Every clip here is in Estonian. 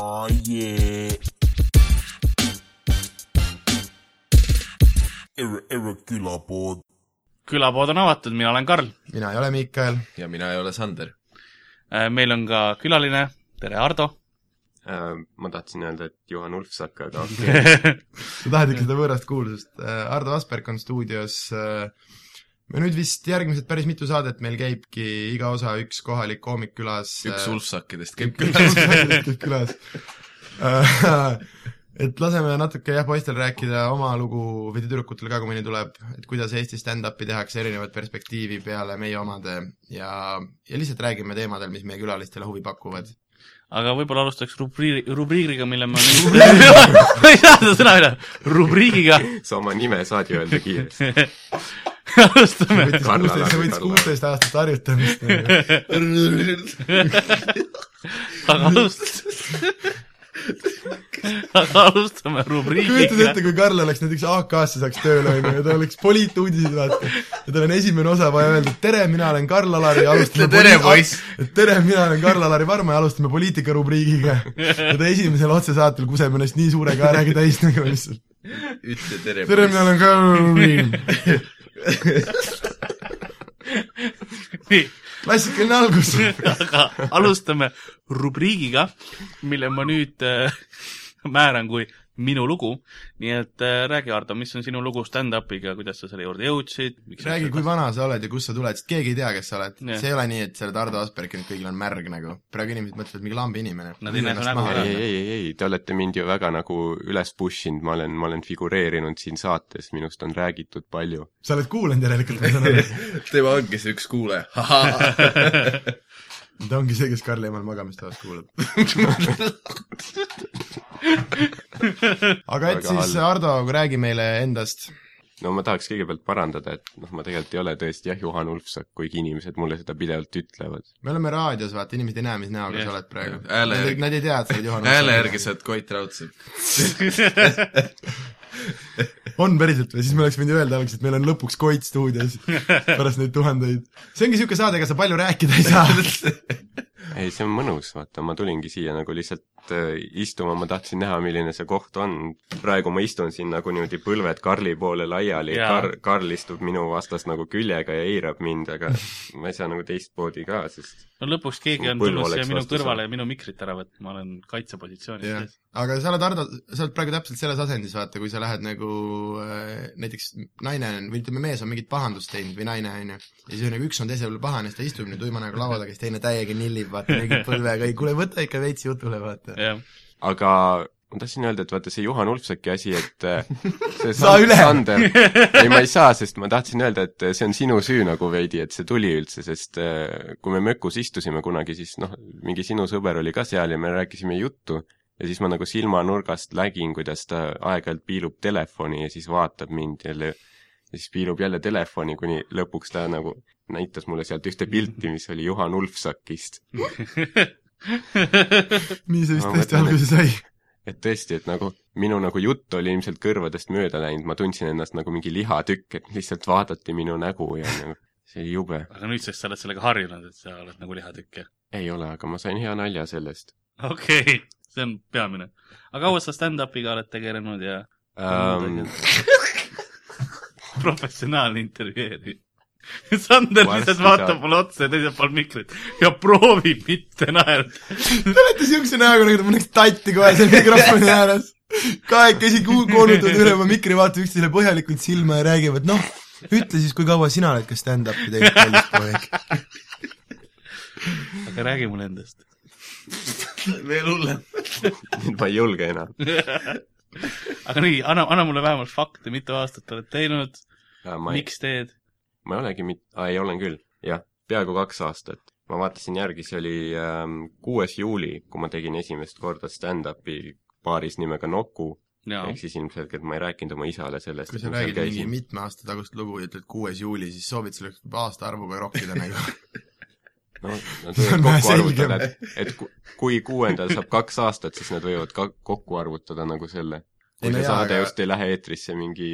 oh, yeah. Ere, ere külapood. külapood on avatud, mina olen Karl. mina ei ole Miikael. ja mina ei ole Sander. meil on ka külaline, tere Ardo. Äh, ma tahtsin öelda, et Juhan Ulfsak, aga okei okay.. sa tahad ikka seda võõrast kuulsust. Ardo Asperg on stuudios. Me nüüd vist järgmised päris mitu saadet meil käibki iga osa üks kohalik koomik külas. üks ulfsakkidest käib külas külas.. käib külas. et laseme natuke jah, poistel rääkida oma lugu või tüdrukutel ka, kui mõni tuleb, et kuidas Eesti stand-up'i tehakse, erinevat perspektiivi peale meie omade ja, ja lihtsalt räägime teemadel, mis meie külalistele huvi pakuvad. aga võib-olla alustaks rubriiri, rubriiriga, mille ma ma ei saa seda sõna üle, rubriigiga sa oma nime saad ju öelda kiiresti. alustame. see võttis kuusteist aastat harjutamist. aga alustame, aga alustame kujutad rubriigiga ette, kui Karl oleks näiteks AK-sse saaks tööle, onju, ja ta oleks poliituudised, vaata. ja tal on esimene osa vaja öelda, et tere, mina olen Karl Alari ja alustame tere, poiss. tere, mina olen Karl-Alari Varma ja alustame poliitikarubriigiga. ja ta esimesel otsesaatel kuseb ennast nii suure kaarega täis nagu lihtsalt. ütle tere, tere, mina olen Karl-Alari. nii, klassikaline algus. aga alustame rubriigiga, mille ma nüüd äh, määran kui minu lugu. nii et äh, räägi, Ardo, mis on sinu lugu stand-up'iga, kuidas sa selle juurde jõudsid? räägi, kui vana sa oled ja kust sa tuled, sest keegi ei tea, kes sa oled see ei ole nii, et sa oled Ardo Asperg ja nüüd kõigil on märg nagu. praegu inimesed mõtlevad, mingi lambi inimene. Nad ei näe su nägu ära. ei, ei, ei, ei, te olete mind ju väga nagu üles push inud, ma olen, ma olen figureerinud siin saates, minust on räägitud palju. sa oled kuulanud järelikult, ma saan aru. tema ongi see üks kuulaja. aga ta ongi see, kes Karli emal magamistoas kuulab. aga et Väga siis. Ardo, räägi meile endast. No ma tahaks kõigepealt parandada, et noh, ma tegelikult ei ole tõesti jah, Juhan Ulfsak, kuigi inimesed mulle seda pidevalt ütlevad. me oleme raadios, vaata, inimesed ei näe, mis näoga Jah. sa oled praegu. Nad, järgi- nad ei tea, et sa oled Juhan hääle järgi sa oled Koit Raudsepp. on päriselt või? siis me oleks võinud öelda alguses, et meil on lõpuks Koit stuudios pärast neid tuhandeid. see ongi niisugune saade, ega sa palju rääkida ei saa. ei, see on mõnus, vaata, ma tulingi siia nagu lihtsalt äh, istuma, ma tahtsin näha, milline see koht on. praegu ma istun siin nagu niimoodi põlved Karli poole laiali, Jaa. Kar-, Karl istub minu vastas nagu küljega ja eirab mind, aga ma ei saa nagu teistmoodi ka, sest no lõpuks keegi on tulnud siia minu kõrvale ja minu mikrit ära võtma, ma olen kaitsepositsioonis sees., aga sa oled Ardo, sa oled praegu täpselt selles asendis, vaata, kui sa lähed nagu äh, näiteks naine on, või ütleme, mees on mingit pahandust teinud või naine, on ju, ja siis on nagu üks on teise peale pahane, siis ta istub nüüd tuima näoga laua taga, siis teine täiega nillib, vaata, mingi põlvega, ei kuule, võta ikka veits jutule, vaata. jah, aga ma tahtsin öelda, et vaata see Juhan Ulfsaki asi, et äh, see Saa San- üle! Sander, ei ma ei saa, sest ma tahtsin öelda, et see on sinu süü nagu veidi, et see tuli üldse, sest äh, kui me mökus istusime kunagi, siis noh, mingi sinu sõber oli ka seal ja me rääkisime juttu ja siis ma nagu silmanurgast nägin, kuidas ta aeg-ajalt piilub telefoni ja siis vaatab mind jälle ja siis piilub jälle telefoni, kuni lõpuks ta nagu näitas mulle sealt ühte pilti, mis oli Juhan Ulfsakist. nii see vist tõesti alguse sai. et tõesti, et nagu minu nagu jutt oli ilmselt kõrvadest mööda läinud, ma tundsin ennast nagu mingi lihatükk, et lihtsalt vaadati minu nägu ja nagu see oli jube. aga nüüdseks sa oled sellega harjunud, et sa oled nagu lihatükk, jah? ei ole, aga ma sain hea nalja sellest okei okay., see on peamine. aga kaua sa stand-up'iga oled tegelenud ja um. professionaalne intervjueerija? Sander lihtsalt vaatab mulle otsa ja teisel pool mikrit ja proovib mitte naerda. Te olete siukse näoga, nagu te paneks tatti kohe seal mikrofoni ääres. kahekesi koonutavad üle oma mikri, vaatavad üksteisele põhjalikult silma ja räägivad, noh, ütle siis, kui kaua sina oled ka stand-up'i teinud, kallis poeg. aga räägi mulle endast. veel hullem. ma ei julge enam aga nii, anna, anna mulle vähemalt fakte, mitu aastat oled teinud, miks teed? Ma ei olegi mit-, aa ei, olen küll, jah, peaaegu kaks aastat. ma vaatasin järgi, see oli ähm, kuues juuli, kui ma tegin esimest korda stand-up'i baaris nimega Noku, ehk siis ilmselgelt ma ei rääkinud oma isale sellest, kui et sa räägid mingi mitme aasta tagust lugu ja ütled kuues juuli, siis soovid selle aastaarvuga rokkida nagu. no nad võivad kokku arvutada, et, et ku- kui kuuendal saab kaks aastat, siis nad võivad ka kokku arvutada nagu selle. Kui no see jaa, saade aga- just ei lähe eetrisse mingi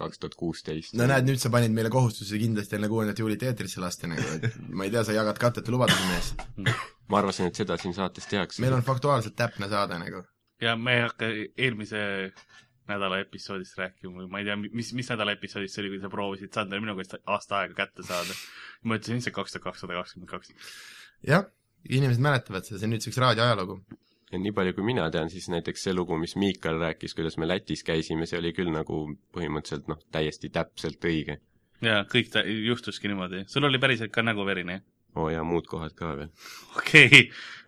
kaks tuhat kuusteist. no näed, nüüd sa panid meile kohustuse kindlasti enne kuuendat juulit eetrisse lasta nagu, et ma ei tea, sa jagad katteta lubadusi, mees. ma arvasin, et seda siin saates tehakse. meil on faktuaalselt täpne saade nagu. ja me ei hakka eelmise nädala episoodist rääkima või ma ei tea, mis, mis nädala episoodist see oli, kui sa proovisid Sander minu käest aasta aega kätte saada. ma ütlesin, see kaks tuhat kakssada kakskümmend kaks. jah, inimesed mäletavad seda, see on nüüdseks raadio ajalugu. Ja nii palju, kui mina tean, siis näiteks see lugu, mis Miikal rääkis, kuidas me Lätis käisime, see oli küll nagu põhimõtteliselt noh, täiesti täpselt õige. ja kõik ta juhtuski niimoodi. sul oli päriselt ka nägu verine? oo oh, ja muud kohad ka veel. okei okay.,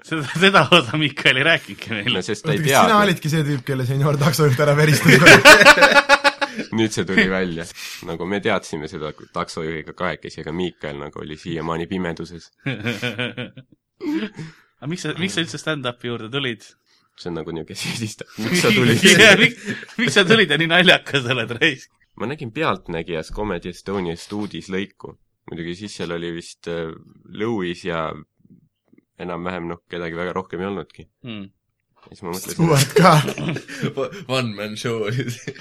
seda, seda osa Mikael ei rääkinudki no meile. sest ta ei kas sina teadnud, olidki see tüüp, kelle senior taksojuht ära veristas? nüüd see tuli välja. nagu me teadsime seda taksojuhiga kahekesi, aga Miikal nagu oli siiamaani pimeduses. aga miks sa, miks sa üldse stand-up'i juurde tulid? see on nagu niisugune süüdistav, miks sa tulid miks, miks sa tulid ja nii naljakas oled, raisk? ma nägin Pealtnägijas Comedy Estoniast uudislõiku. muidugi siis seal oli vist äh, Lewis ja enam-vähem noh, kedagi väga rohkem ei olnudki. Hmm. ja siis ma mõtlesin, Stewart ka. One man show oli see.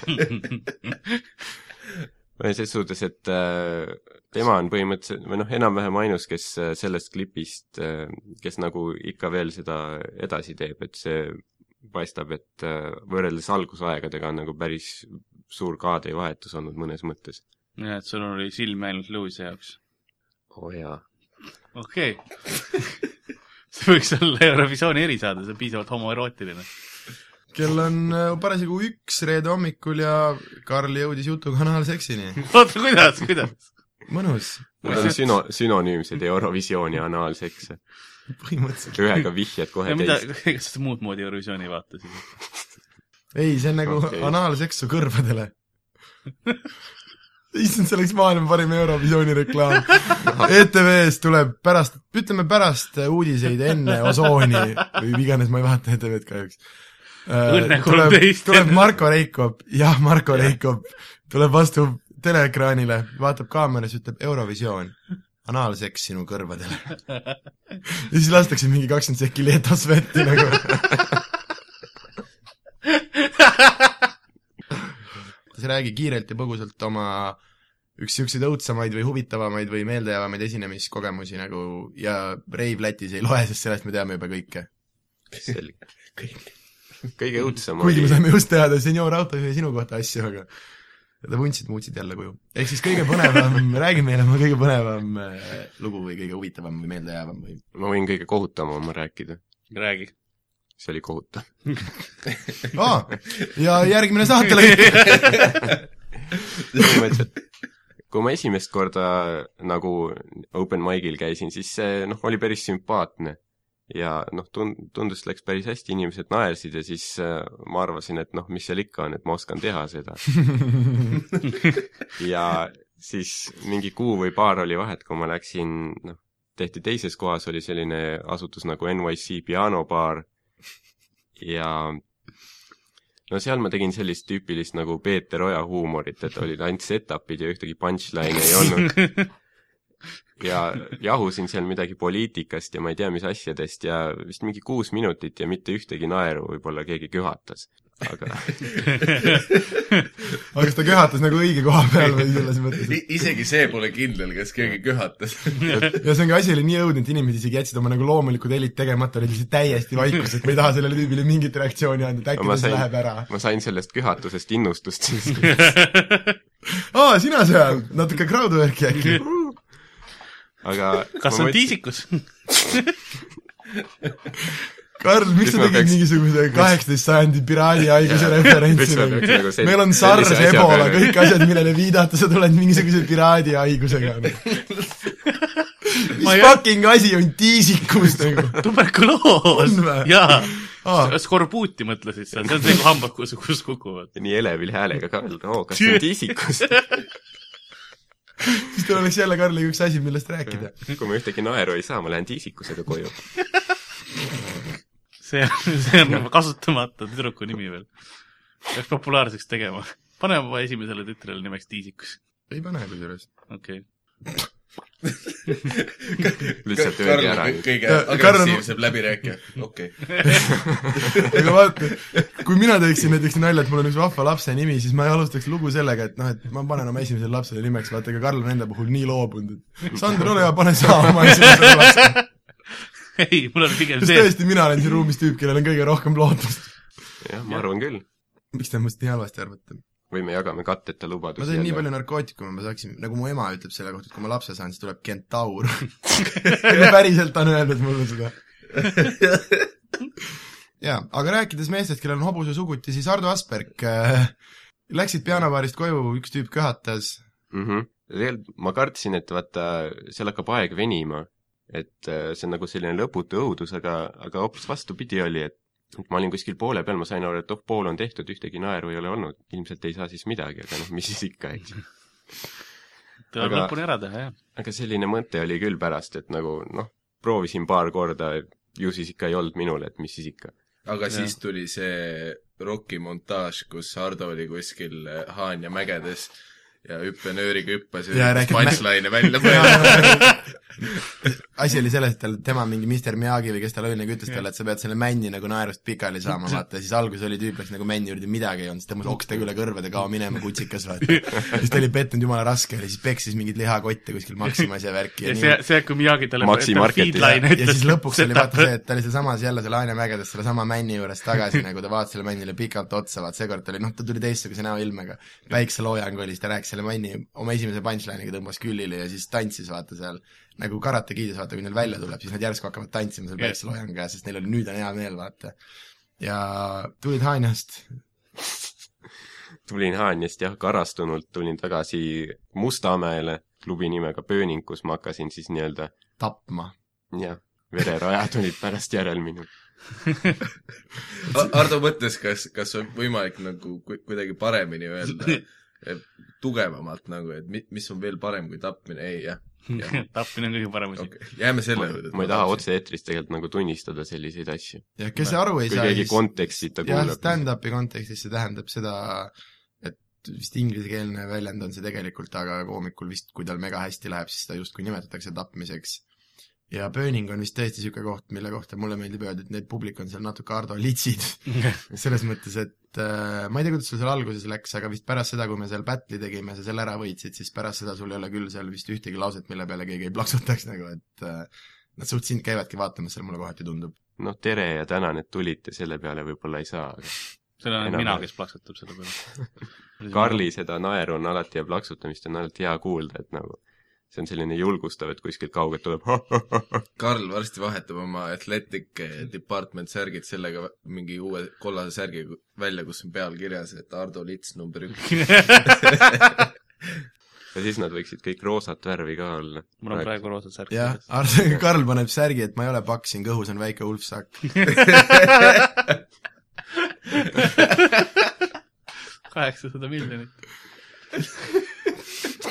Selles suhtes, et äh, tema on põhimõtteliselt või noh, enam-vähem ainus, kes äh, sellest klipist äh,, kes nagu ikka veel seda edasi teeb, et see paistab, et äh, võrreldes algusaegadega on nagu päris suur kaadevahetus olnud mõnes mõttes. jah, et sul oli silm ainult Lewis'i jaoks. oo oh, jaa. okei okay. see võiks olla Eurovisiooni erisaade, see on piisavalt homoerootiline. Kell on äh, parasjagu üks reede hommikul ja Karl jõudis jutuga analseksini. oota, kuidas, kuidas? mõnus, Need on süno-, sünonüümsed Eurovisioon ja anaalseks. põhimõtteliselt. ühega vihjad kohe ja mida, teist. kas sa muud moodi Eurovisiooni ei vaata siis? ei, see on nagu okay. anaalseksu kõrvadele. issand, see oleks maailma parim Eurovisiooni reklaam. ETV-s tuleb pärast, ütleme pärast uudiseid enne osooni või iganes, ma ei vaata ETV-d kahjuks. Õnne tuleb 13., tuleb Marko Reikop, jah, Marko Reikop tuleb vastu teleekraanile, vaatab kaamerasse, ütleb Eurovisioon, anaalseks sinu kõrvadele. ja siis lastakse mingi kakskümmend sekki Leetos vetti nagu. siis räägi kiirelt ja põgusalt oma üks siukseid õudsamaid või huvitavamaid või meeldejäävamaid esinemiskogemusi nagu ja reiv Lätis ei loe, sest sellest me teame juba kõike. selge. kõige õudsem kuigi me saime just teada senior autojuhi sinu kohta asju, aga ta vuntsid, muutsid jälle kuju. ehk siis kõige põnevam, räägi meile oma kõige põnevam äh, lugu või kõige huvitavam või meeldejäävam või ma võin kõige kohutavama rääkida. räägi. see oli kohutav. aa, ja järgmine saatelõik. kui ma esimest korda nagu open mic'il käisin, siis see noh, oli päris sümpaatne. Ja noh, tund-, tundus, läks päris hästi, inimesed naersid ja siis äh, ma arvasin, et noh, mis seal ikka on, et ma oskan teha seda. ja siis mingi kuu või paar oli vahet, kui ma läksin, noh, tehti teises kohas, oli selline asutus nagu NYC pianobaar ja no seal ma tegin sellist tüüpilist nagu Peeter Oja huumorit, et olid ainult set-up'id ja ühtegi punchline'i ei olnud. ja jahusin seal midagi poliitikast ja ma ei tea mis asjadest ja vist mingi kuus minutit ja mitte ühtegi naeru, võib-olla keegi köhatas. aga aga kas ta köhatas nagu õige koha peal või selles mõttes, et isegi see pole kindel, kas keegi köhatas. ja see ongi, asi oli nii õudne, et inimesed isegi jätsid oma nagu loomulikud helid tegemata, olid lihtsalt täiesti vaikus, et me ei taha sellele tüübile mingit reaktsiooni anda, et äkki ta siis läheb ära. ma sain sellest köhatusest innustust siis. aa, sina seal, natuke crowdwork'i äkki? Aga kas on mõtlesin- tiisikus? Karl, miks sa tegid peaks- mingisuguse kaheksateist sajandi piraadihaiguse referentsi nagu meil on SARS, Ebola, kõik asjad, millele viidata, sa tuled mingisuguse piraadihaigusega. mis ei- fucking asi on tiisikus nagu? tuberkuloos jaa Aa.. skorbuuti mõtlesid sa, see on see, kui hambad, kus, kus kukuvad. nii elevil häälega ka öelda, oo, kas see on tiisikus? siis teil oleks jälle Karliga üks asi, millest rääkida. kui ma ühtegi naeru ei saa, ma lähen tiisikusega koju. see on, see on kasutamata tüdruku nimi veel. peaks populaarseks tegema. pane oma esimesele tütrele nimeks Tiisikus. ei pane kusjuures. okei lihtsalt öeldi ära. kõige agressiivsem läbirääkija, okei. aga vaata, kui mina teeksin näiteks nalja, et mul on üks vahva lapse nimi, siis ma alustaks lugu sellega, et noh, et ma panen oma esimesele lapsele nimeks, vaata, ega Karl on enda puhul nii loobunud, et Sander, ole hea, pane sa oma esimesele lapsele. ei, mul on pigem see, tõesti, mina olen siin ruumis tüüp, kellel on kõige rohkem lootust. jah, ma arvan küll. miks te minust nii halvasti arvate? Või me jagame katteta ma lubadusi sain nii palju narkootikume, ma saaksin, nagu mu ema ütleb selle kohta, et kui ma lapse saan, siis tuleb kentaur. päriselt on öeldud mulle seda. jaa, aga rääkides meestest, kellel on hobuse suguti, siis Ardo Asperg äh, läksid pianobaarist koju, üks tüüp köhatas, mm. -hmm. tegelikult ma kartsin, et vaata, seal hakkab aeg venima. et äh, see on nagu selline lõputu õudus, aga, aga hoopis vastupidi oli, et ma olin kuskil poole peal, ma sain aru, et oh, pool on tehtud, ühtegi naeru ei ole olnud, ilmselt ei saa siis midagi, aga noh, mis siis ikka, eks. tuleb lõpuni ära teha, jah. aga selline mõte oli küll pärast, et nagu noh, proovisin paar korda, ju siis ikka ei olnud minul, et mis siis ikka. aga siis tuli see rokimontaaž, kus Hardo oli kuskil äh, Haanja mägedes ja hüppenööriga hüppas ja Ja rääkis punchline'e välja mõelda. asi oli selles, et tal, tema mingi Mr Miyagi või kes tal oli, nagu ütles talle, et sa pead selle männi nagu naerust pikali saama, vaata, ja siis alguses oli tüüp läks nagu männi juurde, midagi ei olnud, siis tõmbas okstega üle kõrvade, kao minema, kutsikas, vaata. siis ta oli pettunud, jumala raske oli, siis peksis mingeid lihakotte kuskil Maximas ja värki ja, ja see see, kui Miyagi talle feedline ja siis lõpuks oli vaata see, et ta oli sealsamas jälle seal Aine mägedes sellesama männi juures tagasi, nagu ta vaatas selle männile pikalt otsa, vaat seekord ta oli, noh, ta tuli teistsuguse näoilmega. päikseloojang oli, siis ta rääkis selle männi oma esimese punchline'iga tõmbas küljile ja siis tantsis vaata seal nagu Karate Kidis, vaata kui neil välja tuleb, siis nad järsku hakkavad tantsima seal Jah. päikseloojangu käes, sest neil oli nüüd on hea meel, vaata. ja tulid Haanjast, tulin Haanjast jah, karastunult tulin tagasi Mustamäele, klubi nimega Pööning, kus ma hakkasin siis nii-öelda tapma. jah, vererajad olid pärast järel minul. Hardo mõtles, kas, kas on võimalik nagu ku- kuidagi paremini öelda, tugevamalt nagu, et mi-, mis on veel parem kui tapmine, ei jah, tapmine on kõige parem asi. okei okay., jääme selle juurde. ma ei taha. otse-eetris tegelikult nagu tunnistada selliseid asju. ja kes aru ei saa, siis kontekstita jah, kuulab. stand-up'i kontekstis see tähendab seda, et vist inglisekeelne väljend on see tegelikult, aga koomikul vist, kui tal mega hästi läheb, siis seda justkui nimetatakse tapmiseks. Ja Burning on vist tõesti niisugune koht, mille kohta mulle meeldib öelda, et need publik on seal natuke Ardo litsid. selles mõttes, et äh, ma ei tea, kuidas sul seal alguses läks, aga vist pärast seda, kui me seal battle'i tegime, sa selle ära võitsid, siis pärast seda sul ei ole küll seal vist ühtegi lauset, mille peale keegi ei plaksutaks nagu, et äh, nad suht sind käivadki vaatamas seal, mulle kohati tundub. noh, tere ja tänan, et tulite, selle peale võib-olla ei saa, aga see olen mina, kes plaksutab selle peale. Karli seda naeru on alati ja plaksutamist on alati hea kuulda, et nagu see on selline julgustav, et kuskilt kaugelt tuleb Karl varsti vahetab oma Athletic Department särgid sellega mingi uue kollase särgi välja, kus on peal kirjas, et Ardo Lits number üks. ja siis nad võiksid kõik roosat värvi ka olla. mul on praegu roosad särgid jah, Karl paneb särgi, et ma ei ole paks, siin kõhus on väike ulfsakk. kaheksasada miljonit.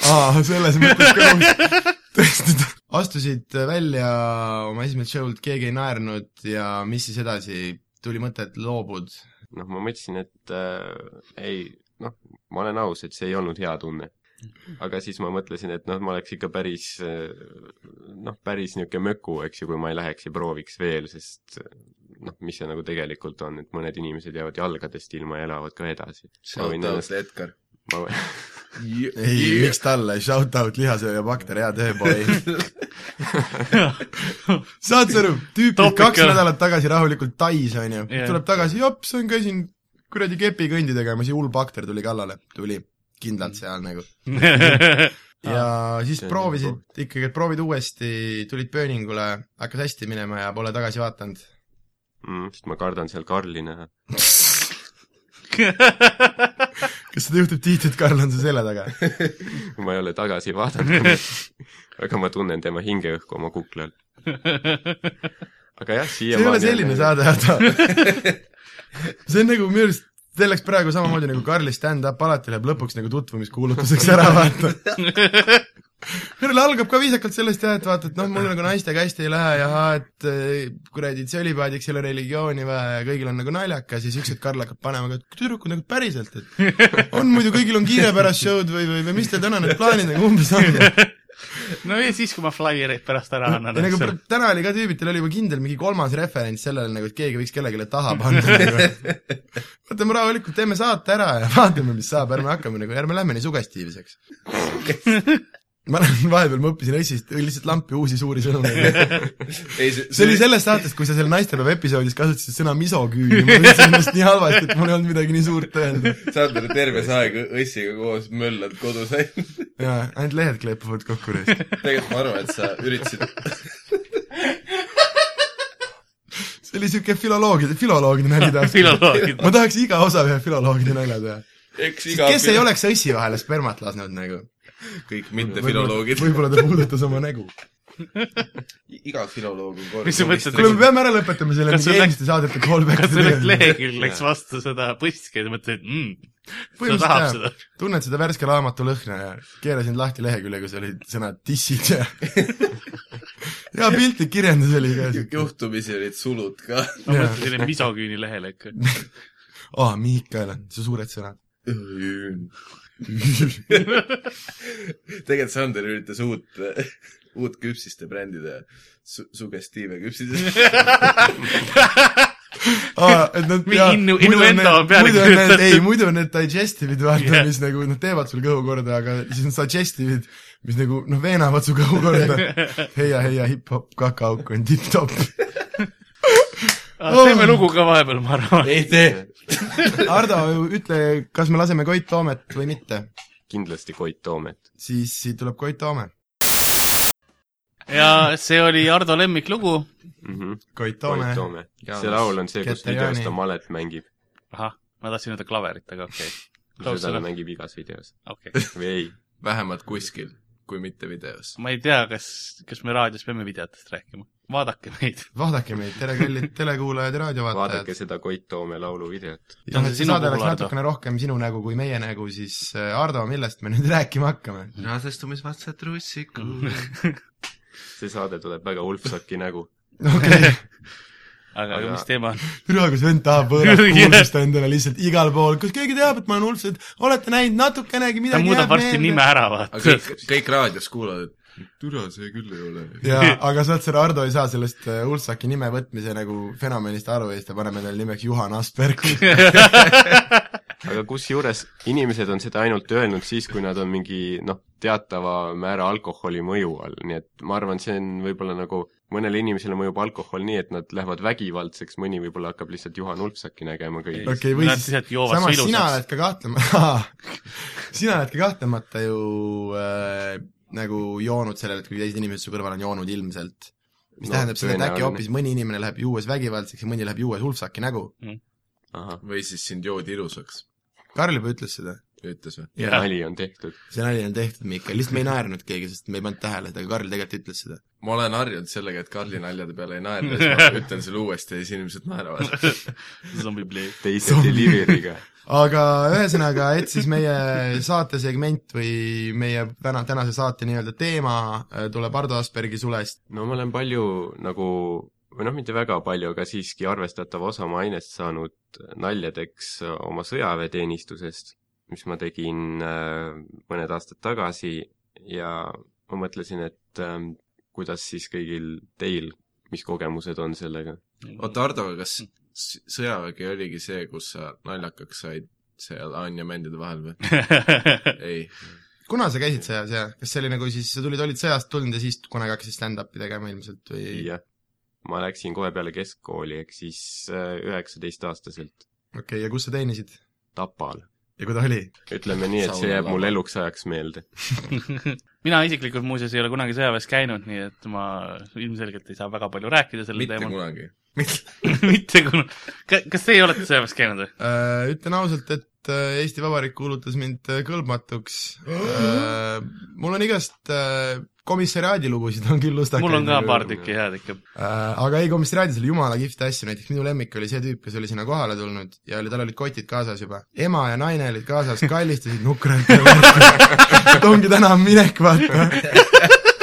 aa, selles mõttes ka tõesti, astusid välja oma esimest show'lt, keegi ei naernud ja mis siis edasi, tuli mõte, et loobud. noh, ma mõtlesin, et äh, ei, noh, ma olen aus, et see ei olnud hea tunne. aga siis ma mõtlesin, et noh, ma oleks ikka päris äh, noh, päris niisugune möku, eks ju, kui ma ei läheks ja prooviks veel, sest äh, noh, mis see nagu tegelikult on, et mõned inimesed jäävad jalgadest ilma ja elavad ka edasi. Shout out Edgar. Ma ei, miks talle, shout out lihasööja bakter, hea töö, boy. saad sa aru, tüüp kaks on- nädalat tagasi rahulikult Tais, onju Jah. tuleb tagasi, jops, käisin kuradi kepikõndi tegemas ja hull bakter tuli kallale, tuli kindlalt seal nagu. ja siis on proovisid nagu- ikkagi, et proovid uuesti, tulid Burningule, hakkas hästi minema ja pole tagasi vaadanud. mm,, sest ma kardan seal Karli näha. kas seda juhtub tihti, et Karl on su selja taga? ma ei ole tagasi vaadanud, aga ma tunnen tema hingeõhku oma kuklal. aga jah, see ei ole siiamaani selline saade, Hardo. see on nagu minu arust, see läks praegu samamoodi nagu Karli stand-up, alati läheb lõpuks nagu tutvumiskuulutuseks ära, vaata. Karl algab ka viisakalt sellest jah, et vaata, et noh, mul nagu naistega hästi ei lähe ja et eh, kuradi tsölibaadiks ei ole religiooni vaja ja kõigil on nagu naljakas ja siis üks hetk Karl hakkab panema ka, et tüdrukud nagu päriselt, et on muidu kõigil on kiire pärast show'd või, või, või mis teil täna need plaanid nagu umbes on no ja siis, kui ma flaiereid pärast ära annan. ja nagu täna oli ka tüübitel oli juba kindel mingi kolmas referents sellele nagu, et keegi võiks kellelegi taha panna nagu.. võtame rahulikult, teeme saate ära ja vaatame, mis saab, ärme hakkame nagu, ärme lähme nii sugestiivseks. Ma olen vahepeal, ma õppisin Essist lihtsalt lampi uusi suuri sõnumeid. ei, see, see oli sellest saatest, kui sa seal naistepäeva episoodis kasutasid sõna misoküüni, ma tundsin ennast nii halvasti, et mul ei olnud midagi nii suurt öelda. Sander terve see aeg õssiga koos möllad kodus ainult. jaa, ainult lehed kleepuvad kokku reis. tegelikult ma arvan, et sa üritasid, see oli siuke filoloogide, filoloogide nali filoloogid. ma tahaks iga osa ühe filoloogide nalja teha. eks iga kes ei oleks õssi vahele spermat lasknud nagu? Kõik mittefiloloogid, võib-olla ta puudutas oma nägu. iga filoloog on kord Mis sa mõtled, kuule, me peame ära lõpetama selle Kas mingi eelmiste saadete kas sul läks tegemise. lehekülg läks vastu seda postki ja sa mõtlesid, mm, ta Põhimõtteliselt tahab jah. seda. tunned seda värske raamatu lõhna ja keerasin lahti lehekülje, kus olid sõnad dissid ja ja piltlik kirjandus oli ka juhtumisi olid sulud ka. ma mõtlesin, et misoküüni lehele ikka. aa, Miikael, su suured sõnad. tegelikult Sander üritas uut, uut küpsiste brändida su-, sugestiive küpsised. aa, et nad Mingi innu- innuendo on peale muidu on need, kirjutatud. ei, muidu on need digestive'id, vaata yeah., mis nagu nad teevad sul kõhu korda, aga siis on suggestive'id, mis nagu noh, veenavad su kõhu korda. heia, heia, hip-hop, kakaauk on tipp-topp. Teeme lugu ka vahepeal, ma arvan. ei tee. Ardo, ütle, kas me laseme Koit Toomet või mitte? kindlasti Koit Toomet. siis siit tuleb Koit Toome. ja see oli Ardo lemmiklugu. mm. -hmm. Koit Koit Toome. Toome. See laul on see, kus videos ta malet mängib. ahah, ma tahtsin öelda klaverit, aga okei okay.. seda ta mängib igas videos. okei okay.. või ei? vähemalt kuskil, kui mitte videos. ma ei tea, kas, kas me raadios peame videotest rääkima. vaadake meid. vaadake meid, tere kallid telekuulajad ja vaadake raadiovaatajad. seda Koit Toome laulu videot. jah, et see saade oleks natukene rohkem sinu nägu kui meie nägu, siis äh, Ardo, millest me nüüd rääkima hakkame? raasestumisvatsad trussikud. see saade tuleb väga Ulfsaki nägu. okei, aga, aga Aga- mis teema on? tere, kus vend tahab võõrast kuulsust endale lihtsalt igal pool, kas keegi teab, et ma olen et olete näinud natukenegi ta midagi muudab varsti nime ära, aga vaata. kõik, kõik raadios kuulavad, et türa see küll ei ole. jaa, aga saad sa, Ardo ei saa sellest äh, Ulfsaki nime võtmise nagu fenomenist aru ja siis ta paneb endale nimeks Juhan Asperg. aga kusjuures inimesed on seda ainult öelnud siis, kui nad on mingi noh, teatava määra alkoholi mõju all, nii et ma arvan, see on võib-olla nagu mõnele inimesele mõjub alkohol nii, et nad lähevad vägivaldseks, mõni võib-olla hakkab lihtsalt Juhan Ulfsaki nägema kõigis. okei, või Nad siis samas su sina ilusaks. oled ka kahtlema-, sina oled ka kahtlemata ju äh, nagu joonud sellele, et kui teised inimesed su kõrval on joonud ilmselt. mis no, tähendab seda, et äkki hoopis mõni inimene läheb juues vägivaldseks ja mõni läheb juues Ulfsaki nägu. ahah, või siis sind joodi ilusaks, Karl juba ütles seda. Ütles või? Jah. nali on tehtud. see nali on tehtud, Miikal, lihtsalt me ei naernud keegi, sest me ei pannud tähele seda, aga Karl tegelikult ütles seda. ma olen harjunud sellega, et Karli naljade peale ei naerda, siis ma ütlen selle uuesti ja siis inimesed naeravad. zombi play. teise delivery'ga. aga ühesõnaga, et siis meie saatesegment või meie täna, tänase saate nii-öelda teema äh, tuleb Ardo Aspergi sulest. no ma olen palju nagu, või noh, mitte väga palju, aga siiski arvestatava osa oma ainest saanud naljadeks oma sõjaväeteenistusest, mis ma tegin äh, mõned aastad tagasi ja ma mõtlesin, et äh, kuidas siis kõigil teil, mis kogemused on sellega? oota, Ardo, kas sõjavägi oligi see, kus sa naljakaks said seal Anja mändide vahel või? ei. kuna sa käisid sõjas ja kas see oli nagu siis, sa tulid, olid sõjast tulnud ja siis kunagi hakkasid stand-up'i tegema ilmselt või? jah, ma läksin kohe peale keskkooli, ehk siis äh, üheksateistaastaselt okei okay,, ja kus sa teenisid? Tapal. Ja kui ta oli? ütleme nii, et see jääb mul eluks ajaks meelde. mina isiklikult muuseas ei ole kunagi sõjaväes käinud, nii et ma ilmselgelt ei saa väga palju rääkida sellel mitte teemal. kunagi. mitte kunagi. kas teie olete sõjaväes käinud või? Äh, Ütlen ausalt, et äh, Eesti Vabariik kuulutas mind äh, kõlbmatuks. mul on igast komissariaadilugusid on küll lustakaid. mul on ka paar tükki head ikka. Äh, aga ei, komissariaadis oli jumala kihvte asju, näiteks minu lemmik oli see tüüp, kes oli sinna kohale tulnud ja oli, tal olid kotid kaasas juba. ema ja naine olid kaasas, kallistasid nukralt et ongi täna minek, vaata.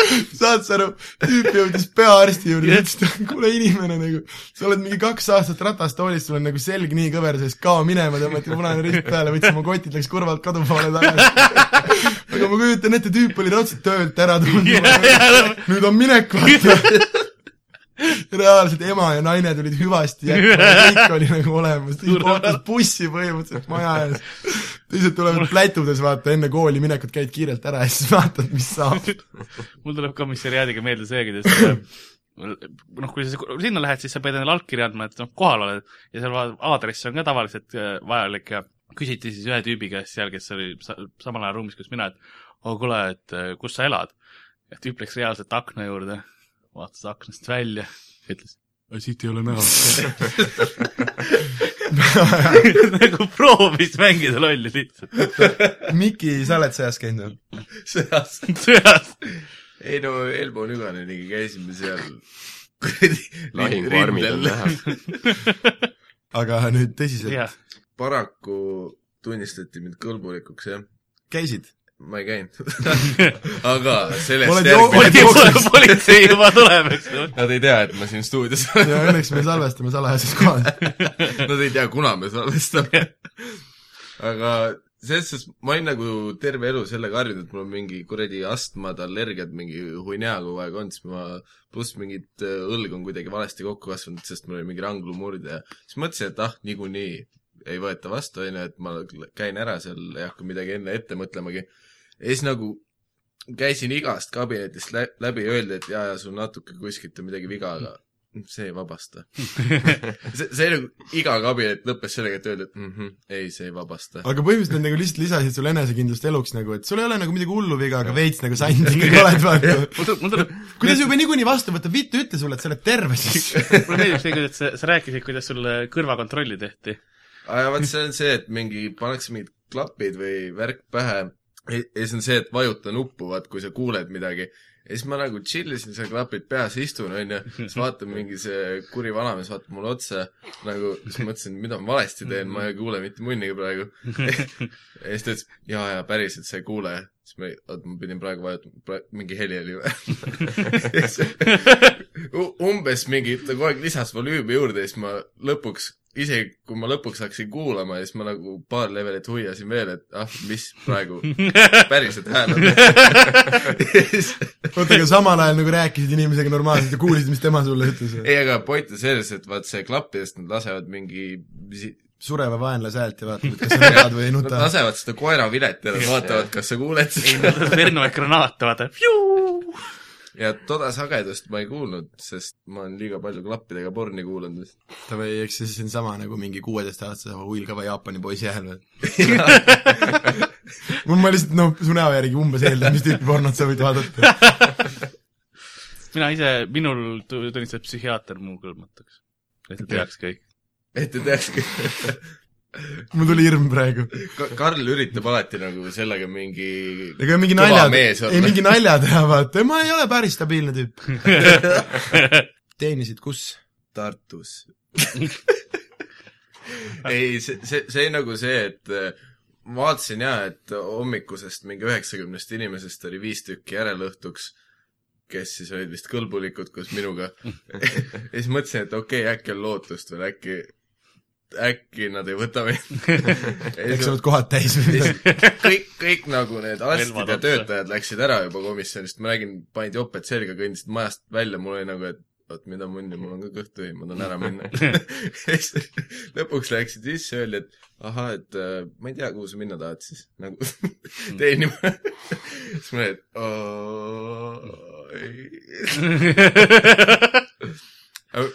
saad sa aru, tüüp jõudis peaarsti juurde ütles, et kuule inimene nagu, sa oled mingi kaks aastat ratastoolis, sul on nagu selg nii kõver sees, kao minema, tõmmati punane rist peale, võttis oma kotid, läks kõrvalt kodu poole tagasi. aga ma kujutan ette, tüüp oli raudselt töölt ära tulnud. nüüd on minek, vaata. reaalselt ema ja naine tulid hüvasti jätma ja kõik oli nagu olemas, ootas bussi põhimõtteliselt maja ees. teised tulevad plätudes, vaata, enne kooli minekut käid kiirelt ära ja siis vaatad, mis saab. mul tuleb ka misseriaadiga meelde see, kuidas äh, noh, kui sa sinna lähed, siis sa pead endale allkirja andma, et noh, kohal oled ja seal aadress on ka tavaliselt äh, vajalik ja küsiti siis ühe tüübi käest seal, kes oli sa samal ajal ruumis, kus mina, et oh kuule, et äh, kus sa elad. ja tüüp läks reaalselt akna juurde, vaatas aknast välja, ütles, siit ei ole näha. nagu proovis mängida lolli lihtsalt Miki, sa oled sõjas käinud või? sõjas. sõjas. ei no Elmo Nüganeniga käisime seal kuradi lahinguarmid on näha. aga nüüd tõsiselt, paraku tunnistati mind kõlbulikuks, jah. käisid? ma ei käinud. aga sellest järgmine politsei juba tuleb, eks ju. Nad ei tea, et ma siin stuudios olen. ja õnneks me salvestame salajases kohas. Nad ei tea, kuna me salvestame. aga selles suhtes ma olin nagu terve elu sellega harjunud, et mul on mingi kuradi astmad, allergiad, mingi huinea kogu aeg olnud, siis ma, pluss mingit äh, õlg on kuidagi valesti kokku kasvanud, sest mul oli mingi ranglumurde ja siis mõtlesin, et ah, niikuinii ei võeta vastu, onju, et ma käin ära seal, ei hakka midagi enne ette mõtlemagi. ja siis nagu käisin igast kabinetist lä läbi ja öeldi, et jaa, jaa, sul natuke kuskilt on midagi viga, aga see ei vabasta. see, see nagu iga kabinet lõppes sellega, et öeldi, et mm -hmm, ei, see ei vabasta. aga põhimõtteliselt nad nagu lihtsalt lisasid sulle enesekindlust eluks nagu, et sul ei ole nagu midagi hullu viga, aga veits nagu sant ikkagi oled, vaata. kuidas juba niikuinii vastu võtta, vittu ütle sulle, et sa oled terve siis. mulle meeldib see, kuidas sa, sa rääkisid, kuidas sulle kõrvakontrolli tehti. Aga vaat see on see, et mingi, pannakse mingid klapid või värk pähe ja siis on see, et vajuta nuppu, vaat kui sa kuuled midagi. ja siis ma nagu chill isin seal klapid peas, istun, onju, siis vaatan mingi see kuri vanamees vaatab mulle otsa, nagu, siis mõtlesin, mida ma valesti teen, ma ei kuule mitte munnigi praegu. ja siis ta ütles, jaa, jaa, päriselt sa ei kuule. siis ma, oot, ma pidin praegu vajutama, mingi heli oli umbes mingi, ta kogu aeg lisas volüümi juurde ja siis ma lõpuks, isegi kui ma lõpuks hakkasin kuulama, siis ma nagu paar levelit huiasin veel, et ah, mis praegu päriselt hääl on. oota, aga samal ajal nagu rääkisid inimesega normaalselt ja kuulisid, mis tema sulle ütles? ei, aga point on selles, et vaat see klappidest nad lasevad mingi sureva vaenlase häält ja vaatad, et kas sa nutad või ei Nad nuta. lasevad seda koeravilet ja nad vaatavad, kas sa kuuled ei, seda. mul tuleb Vernoe granaat, vaata. Ja toda sagedust ma ei kuulnud, sest ma olen liiga palju klappidega porni kuulanud vist. või eks see siin sama nagu mingi kuueteistaastase huilgava Jaapani poisi hääl või? mul ma lihtsalt noh, su näo järgi umbes eeldan, mis tüüpi pornot sa võid vaadata. mina ise, minul tu- tunnistab psühhiaater mu kõlbmatuks. et ta teaks kõik. et te teakski. Mul tuli hirm praegu. Karl üritab alati nagu sellega mingi ega mingi nalja, ei mingi nalja teha, vaata, ma ei ole päris stabiilne tüüp. teenisid kus? Tartus. ei, see, see, see nagu see, et äh, ma vaatasin jaa, et hommikusest mingi üheksakümnest inimesest oli viis tükki järelõhtuks, kes siis olid vist kõlbulikud koos minuga. ja siis mõtlesin, et okei okay,, äkki on lootust veel, äkki, äkki nad ei võta mind. eks sa oled kohad täis kõik, kõik nagu need arstid ja töötajad läksid ära juba komisjonist, ma nägin, panid joped selga, kõndisid majast välja, mul oli nagu, et oot, mida munni, mul on ka kõht tühi, ma tahan ära minna. siis lõpuks läksid sisse, öeldi, et ahah, et äh, ma ei tea, kuhu sa minna tahad siis, nagu teenima. siis ma olin, et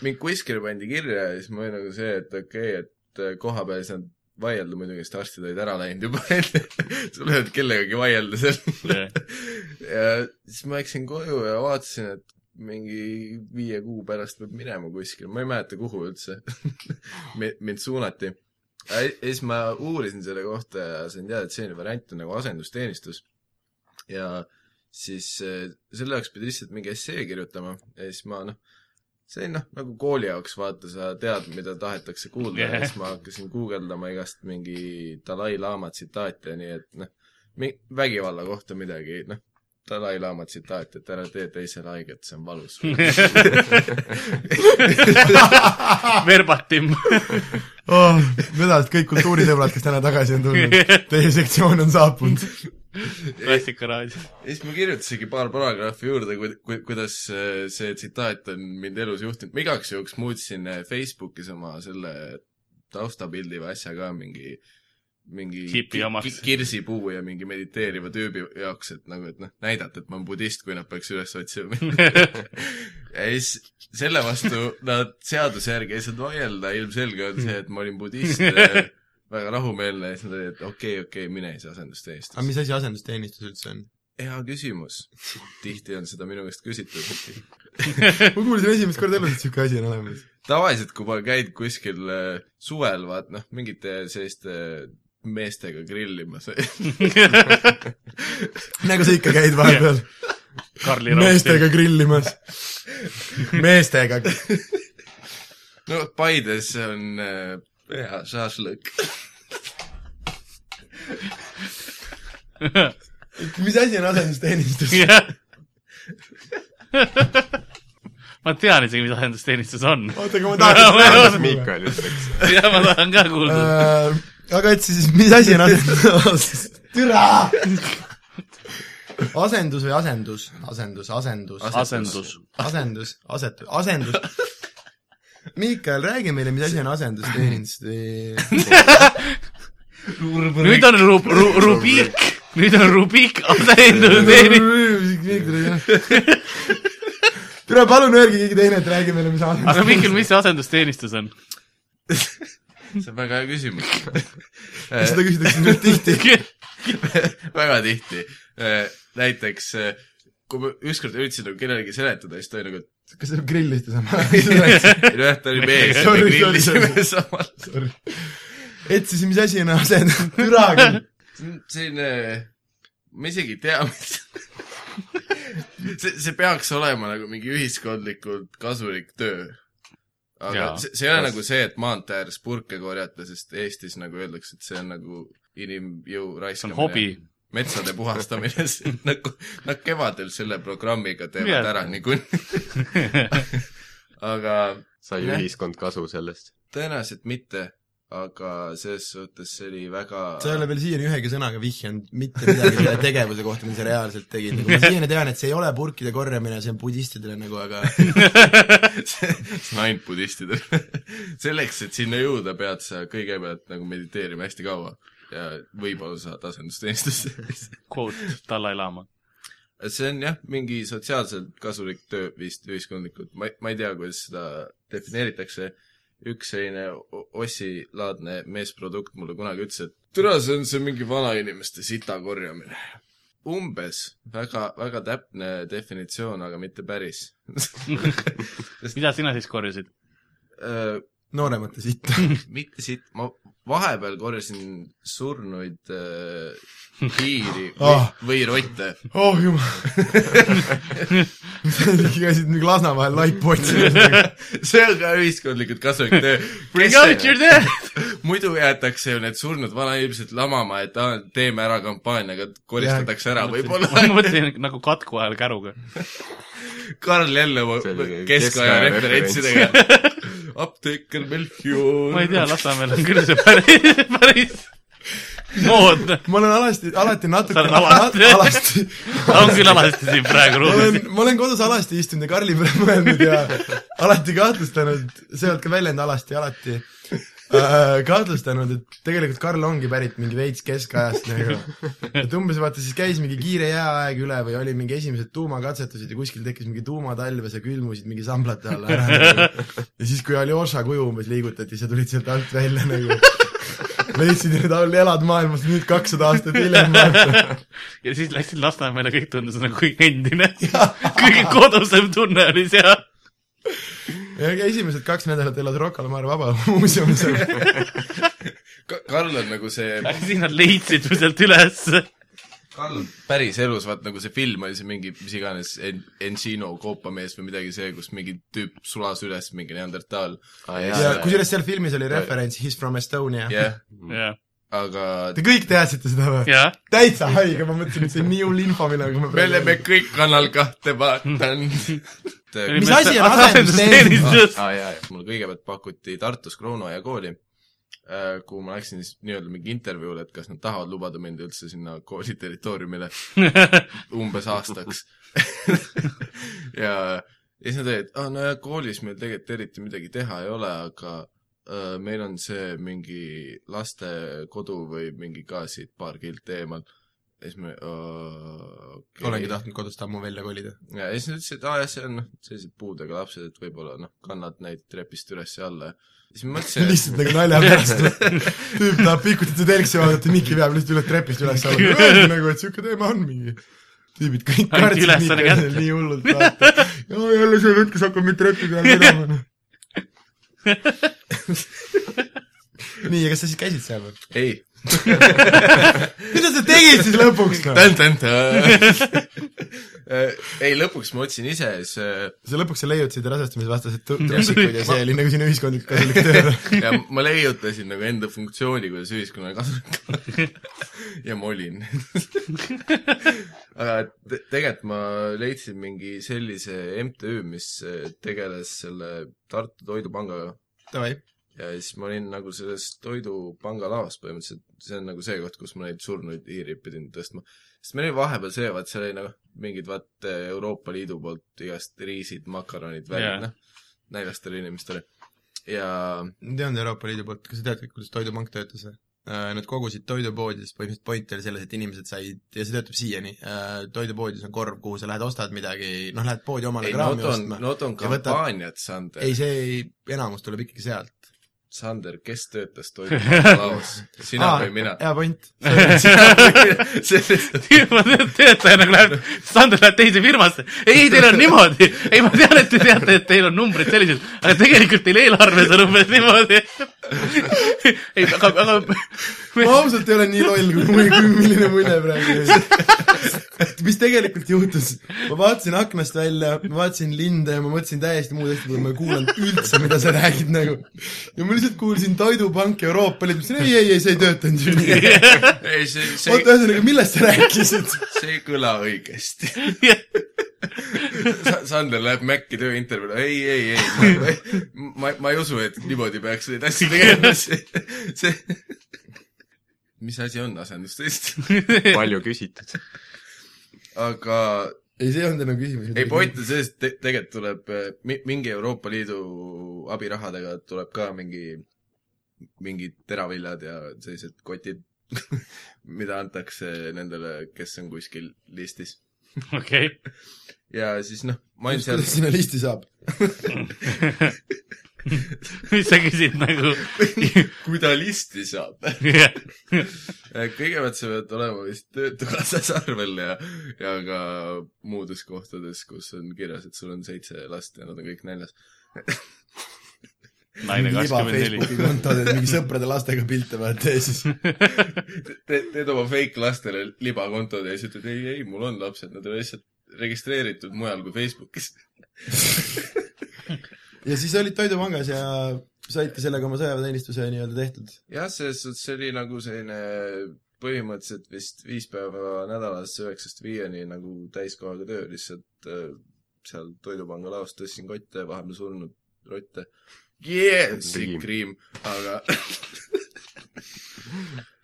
mind kuskile pandi kirja ja siis ma olin nagu see, et okei okay,, et äh, koha peal ei saanud vaielda muidugi, sest arstid olid ära läinud juba sul ei olnud kellegagi vaielda seal. ja siis ma läksin koju ja vaatasin, et mingi viie kuu pärast peab minema kuskile, ma ei mäleta, kuhu üldse mind suunati. ja siis ma uurisin selle kohta ja sain teada, et selline variant on nagu asendusteenistus. ja siis eh, selle jaoks pidi lihtsalt mingi essee kirjutama ja siis ma noh, see on noh, nagu kooli jaoks, vaata, sa tead, mida tahetakse kuulda yeah. siis ma hakkasin guugeldama igast mingi Dalai-laama tsitaate ja nii, et noh, vägivalla kohta midagi, noh, Dalai-laama tsitaat, et ära tee teisele haiget, see on valus. verbatim. oh,. vedased kõik kultuurisõbrad, kes täna tagasi on tulnud. Teie sektsioon on saabunud. klassikaraadio. ja siis ma kirjutasingi paar paragrahvi juurde, ku-, ku-, kuidas äh, see tsitaat on mind elus juhtinud, ma igaks juhuks muutsin äh, Facebookis oma selle taustapildi või asja ka mingi mingi kirsipuu ja mingi mediteeriva tüübi jaoks, et nagu, et noh, näidata, et ma olen budist, kui nad peaks üles otsima. Ja siis selle vastu nad seaduse järgi ei saanud vaielda, ilmselge on see, et ma olin budist, väga rahumeelne ja siis nad olid, et okei okay,, okei okay,, mine siis aga asendusteenistus. mis asi asendusteenistus üldse on? hea küsimus. tihti on seda minu käest küsitud. ma kuulsin esimest korda elus, et niisugune asi on olemas. tavaliselt, kui ma käin kuskil äh, suvel, vaat noh, mingite selliste meestega grillimas, nagu sa ikka käid vahepeal Karli meestega grillimas. meestega. no Paides on äh, hea šašlõkk. mis asi on asendusteenistus? jah. ma tean isegi, mis asendusteenistus on. oota, aga ma tahan Miikal ütleks? jah, ma tahan ka kuulda. äh, aga et siis, mis asi on asendus? türa! asendus või asendus? asendus, asendus, asendus. asendus, aset-, asendus. Miikael, räägi meile, mis asi on asendusteenistus või nüüd on ru-, ru-, rubriik, nüüd on rubriik asendusteenistus. türa, palun öelge keegi teine, et räägi meile, mis asendus. aga Mihkel, mis see asendusteenistus on? see on väga hea küsimus. seda küsitakse nüüd tihti. väga tihti. näiteks kui ma ükskord üritasin nagu kellelegi seletada, siis ta oli nagu, kas sa grillisid sama? et jah, ta oli mees ja me grillisime samal. et siis, mis asi on asendus? türa küll. see on selline, ma isegi ei tea, mis see, see peaks olema nagu mingi ühiskondlikult kasulik töö. aga Jaa. see, see ei ole nagu see, et maantee ääres purke korjata, sest Eestis nagu öeldakse, et see on nagu inimjõu see raiskamine. on hobi. Metsade puhastamine, nagu nad kevadel selle programmiga teevad Jah. ära niikuinii. aga sai Jah. ühiskond kasu sellest? tõenäoliselt mitte, aga selles suhtes see oli väga sa ei ole veel siiani ühegi sõnaga vihjanud mitte midagi selle tegevuse kohta, mida sa reaalselt tegid, nagu ma siiani tean, et see ei ole purkide korjamine, see on budistidele nagu, aga see on ainult budistidel. selleks, et sinna jõuda, pead sa kõigepealt nagu mediteerima hästi kaua ja võib-olla saad asendusteenistusse. Quote Dalai-laama. see on jah, mingi sotsiaalselt kasulik töö vist ühiskondlikult, ma, ma ei tea, kuidas seda defineeritakse, üks selline Ossi-laadne meesprodukt mulle kunagi ütles, et türa, see on see mingi vanainimeste sita korjamine. umbes, väga, väga täpne definitsioon, aga mitte päris. mida sina siis korjasid? Nooremate sitta. mitte siit, ma vahepeal korjasin surnuid äh, hiiri või, Ah. või rotte. oh jumal. käisid mingi Lasna vahel laipu otsimas. see on ka ühiskondlikult kasulik töö. Bring out your dead! muidu jäetakse ju need surnud vanainimesed lamama, et aa, teeme ära kampaaniaga, koristatakse ära võib-olla. ma mõtlesin nagu katku ajal käruga. Karl jälle oma keskaja referentsidega. Apteeker Melchior. ma ei tea, Lasnamäel on küll see päris, päris moodne. ma olen alasti, alati natuke, Sa oled alasti. alasti, on küll alasti siin praegu ma olen ruumis., ma olen kodus alasti istunud ja Karli peale mõelnud ja alati kahtlustanud, sealt ka väljend alasti alati kahtlustanud, et tegelikult Karl ongi pärit mingi veits keskajast nagu. et umbes vaata siis käis mingi kiire jääaeg üle või oli mingi esimesed tuumakatsetused ja kuskil tekkis mingi tuumatalv ja sa külmusid mingi samblate alla ära nagu.. ja siis, kui Aljoša kuju umbes liigutati, sa tulid sealt alt välja nagu leidsid all elad maailmas nüüd kakssada aastat hiljem ja siis läksin Lasnamäele, kõik tundus nagu kõik endine. kõige kodusem tunne oli seal. Ja esimesed kaks nädalat elad Rocca al Mare Vabamuuseumis. Karl on nagu see siis nad leidsid mu sealt ülesse. Karl päris elus, vaat nagu see film oli see mingi, mis iganes En-, Encino koopamees või midagi see, kus mingi tüüp sulas üles mingi neandertaal. ja kusjuures seal filmis oli referents He is from Estonia. jah, jah, aga Te kõik teadsite seda või? täitsa haige, ma mõtlesin, et see on nii hull info, millega ma me oleme kõik Kanal kahte vaadanud. Mis asi on asendusteenistus? aa jaa, jaa. mulle kõigepealt pakuti Tartus Kruunuaia kooli kuhu ma läksin siis nii-öelda mingi intervjuule, et kas nad tahavad lubada mind üldse sinna kooli territooriumile umbes aastaks ja ja siis nad olid, et aa nojah, koolis meil tegelikult eriti midagi teha ei ole, aga äh, meil on see mingi lastekodu või mingi ka siit paar kilti eemal. ja siis me uh, okay. olengi tahtnud kodust ammu välja kolida. ja siis nad ütlesid, et aa jah, see on noh, sellised puudega lapsed, et võib-olla noh, kannad neid trepist üles ja alla ja siis ma mõtlesin, lihtsalt nagu nalja pärast. tüüp tahab pikutada telksi vaadata, Mikki veab lihtsalt üle trepist üles alla. nagu, et siuke teema on mingi. tüübid kõik kartsid kätte. nii hullult vaata. jälle see vend, kes hakkab mind trepi peal vedama. noh. nii, ja kas sa siis käisid seal või? ei, mida sa tegid siis lõpuks tän-tän-tän. ei, lõpuks ma otsin ise, siis äh, sa lõpuks sa leiutasid rasestumisvastased tu- trussikud ja see oli nagu sinu ühiskondlik kasulik töö. ja ma leiutasin nagu enda funktsiooni, kuidas ühiskonnale kasulik ja ma olin. aga te tegelikult ma leidsin mingi sellise MTÜ, mis äh, tegeles selle Tartu Toidupangaga Davai, ja siis ma olin nagu selles Toidupanga laos põhimõtteliselt, see on nagu see koht, kus ma neid surnuid hiiri pidin tõstma. sest meil oli vahepeal see, vaat seal oli nagu mingid vaat Euroopa Liidu poolt igast riisid, makaronid, Jaa. värgid, noh, näljastele inimestele. ja ma tean Euroopa Liidu poolt, kas sa tead, kuidas Toidupank töötas või? Nad kogusid toidupoodides, põhimõtteliselt point oli selles, et inimesed said, ja see töötab siiani, toidupoodides on korv, kuhu sa lähed, ostad midagi, noh, lähed poodi omale ei, kraami ostma. nad on kampaaniat, Sander ei,. see ei, enamus tuleb ikkagi sealt. Sander, kes töötas Toidupanga laos? sina või mina? hea point. sina või mina? firma töö- töötaja nagu läheb, Sander läheb teise firmasse. ei, teil on niimoodi. ei, ma tean, et te teate, et teil on numbrid sellised, aga tegelikult teil eelarves on umbes niimoodi. ei, aga, aga ma ausalt ei ole nii loll, kui, kui milline mulje praegu jäi. et mis tegelikult juhtus, ma vaatasin aknast välja, ma vaatasin linde ja ma mõtlesin täiesti muud asja, ma ei kuulanud üldse, mida sa räägid nagu. ja ma lihtsalt kuulsin Toidupank Euroopa Liit, mõtlesin ei, ei, ei, see ei töötanud ju nii. ei see, see oota,, ühesõnaga, millest sa rääkisid? see ei kõla õigesti. Sander läheb Maci tööintervjuule, ei, ei, ei, ma, ma, ma ei usu, et niimoodi peaks neid asju tegema, see, see mis asi on asendustest? palju küsitud. aga ei, see ei olnud enam küsimus. ei, point on selles, et te, tegelikult tuleb eh, mi- mingi Euroopa Liidu abirahadega tuleb ka mingi, mingid teraviljad ja sellised kotid, mida antakse nendele, kes on kuskil listis. okei, ja siis noh, ma olin seal kuidas sinna listi saab? mis sa küsid nagu? kui ta listi saab. kõigepealt sa pead olema vist Töötukassas arvel ja, ja ka muudes kohtades, kus on kirjas, et sul on seitse last ja nad on kõik näljas. naine kakskümmend neli. Facebooki kontod, et mingi sõprade lastega pilte vaata ja siis Te, teed oma fake lastele libakontod ja siis ütled ei, ei, mul on lapsed, nad on lihtsalt registreeritud mujal kui Facebookis. Ja siis olid Toidupangas ja said ka sellega oma sõjaväeteenistuse nii-öelda tehtud. jah, selles suhtes see oli nagu selline põhimõtteliselt vist viis päeva nädalas üheksast viieni nagu täiskohaga töö, lihtsalt äh, seal Toidupanga laos tõstsin kotte, vahepeal surnud rotte. Yeah, sick cream, aga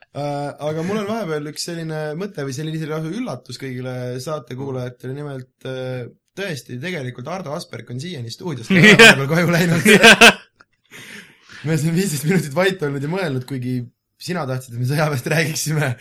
Äh, aga mul on vahepeal üks selline mõte või selline lausa üllatus kõigile saatekuulajatele, nimelt äh, tõesti, tegelikult Ardo Asperg on siiani stuudios, ta ei ole vahepeal koju läinud. me siin viisteist minutit vait olnud ja mõelnud, kuigi sina tahtsid, et me sõjaväest räägiksime.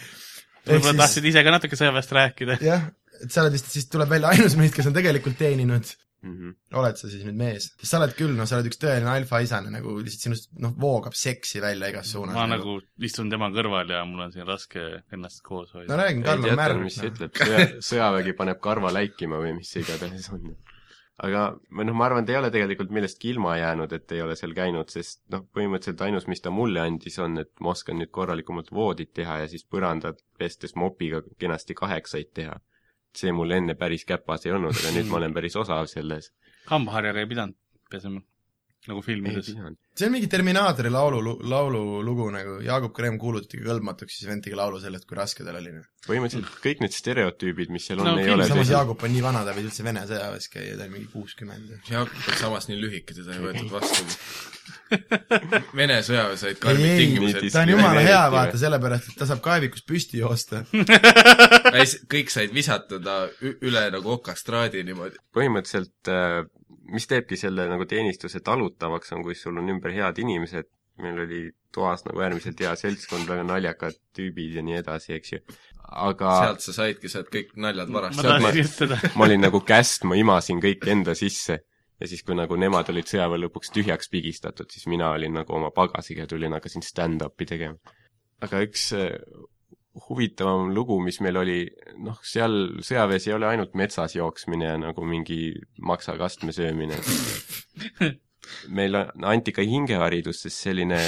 võib-olla tahtsid ise ka natuke sõjaväest rääkida. jah, et sa oled vist, siis tuleb välja ainus meist, kes on tegelikult teeninud. Mhm. oled sa siis nüüd mees? sest sa oled küll, noh, sa oled üks tõeline alfaisane nagu lihtsalt sinust, noh, voogab seksi välja igas suunas. ma nagu istun tema kõrval ja mul on siin raske ennast koos no hoida. räägin, ei Karl on märg. mis see ütleb, sõja, sõjavägi paneb karva läikima või mis see igatahes on. aga või noh, ma arvan, ta ei ole tegelikult millestki ilma jäänud, et ei ole seal käinud, sest noh, põhimõtteliselt ainus, mis ta mulle andis, on, et ma oskan nüüd korralikumalt voodit teha ja siis põrandat pestes mopiga kenasti kaheksaid teha. See mul enne päris käpas ei olnud, aga nüüd ma olen päris osav selles. hambaharjar ei pidanud pesema, nagu filmides. see on mingi Terminaatori laulu, laululugu nagu Jaagup Kreem kuulutati kõlbmatuks, siis vend tegi laulu sellest, kui raske tal oli. põhimõtteliselt kõik need stereotüübid, mis seal on No ei film- ole samas. Jaagup on nii vana, ta võis üldse Vene sõjaväes käia, ta oli mingi kuuskümmend. Jaak on samas nii lühike, teda ei võetud vastu. Vene sõjaväes olid karmid tingimused. Ta on jumala hea, vaata, sellepärast et ta saab kaevikus püsti joosta. kõik said visatada üle nagu okastraadi niimoodi. põhimõtteliselt äh, mis teebki selle nagu teenistuse talutavaks, on, kui sul on ümber head inimesed, meil oli toas nagu äärmiselt hea seltskond, väga naljakad tüübid ja nii edasi, eks ju. aga sealt sa saidki sealt kõik naljad ma varastada. tahtsin just seda. ma olin nagu käst, ma imasin kõik enda sisse ja siis, kui nagu nemad olid sõjaväe lõpuks tühjaks pigistatud, siis mina olin nagu oma pagasiga tulin, hakkasin stand-up'i tegema. aga üks äh, huvitavam lugu, mis meil oli, noh, seal sõjaväes ei ole ainult metsas jooksmine ja nagu mingi maksakastme söömine. meil on- anti ka hingeharidus, sest selline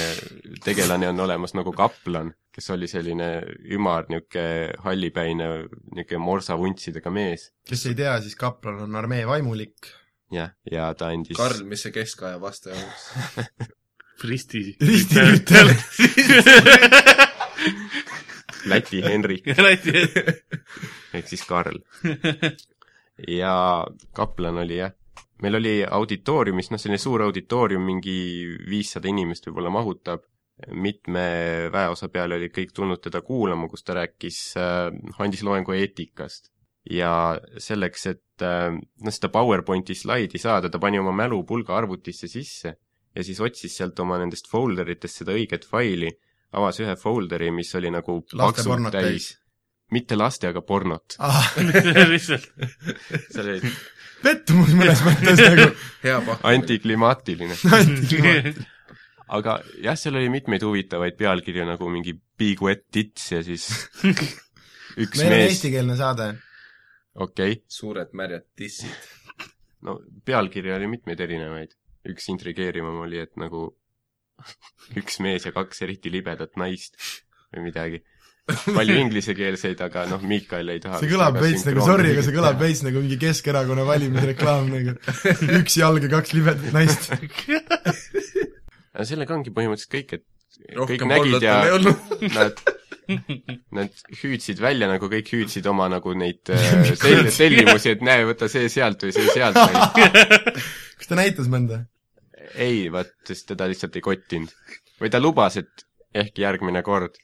tegelane on olemas nagu kaplan, kes oli selline ümar, niisugune hallipäine, niisugune morsavuntsidega mees. kes ei tea, siis kaplan on armee vaimulik. jah, ja ta andis Karl, mis see keskaja vaste on? risti. ristirüütel. Läti Henrik Läti. ehk siis Karl. ja kaplan oli jah, meil oli auditooriumis, noh selline suur auditoorium, mingi viissada inimest võib-olla mahutab, mitme väeosa peale olid kõik tulnud teda kuulama, kus ta rääkis äh,, andis loengu eetikast. ja selleks, et äh, noh, seda PowerPointi slaidi saada, ta pani oma mälupulga arvutisse sisse ja siis otsis sealt oma nendest folder itest seda õiget faili, avas ühe folderi, mis oli nagu laste paksult pornot täis. mitte laste, aga pornot. ah, lihtsalt. seal oli pettumus mõnes mõttes nagu. hea pakkumine. antiklimaatiline. aga jah, seal oli mitmeid huvitavaid pealkirju nagu mingi Big Wet Tits ja siis üks meil on mees, eestikeelne saade. okei okay., suured märjad tissid. no pealkirju oli mitmeid erinevaid. üks intrigeerivam oli, et nagu üks mees ja kaks eriti libedat naist või midagi. palju inglisekeelseid, aga noh, Miikael ei taha see kõlab veits nagu, sorry, aga see kõlab veits nagu mingi Keskerakonna valimisreklaam nagu. üks jalg ja kaks libedat naist. aga sellega ongi põhimõtteliselt kõik, et kõik rohkem nägid pollet ja nad, nad hüüdsid välja nagu kõik hüüdsid oma nagu neid äh, tell-, tellimusi, et näe, võta see sealt või see sealt kas ta näitas mõnda? ei, vaat, sest teda lihtsalt ei kottinud. või ta lubas, et ehk järgmine kord,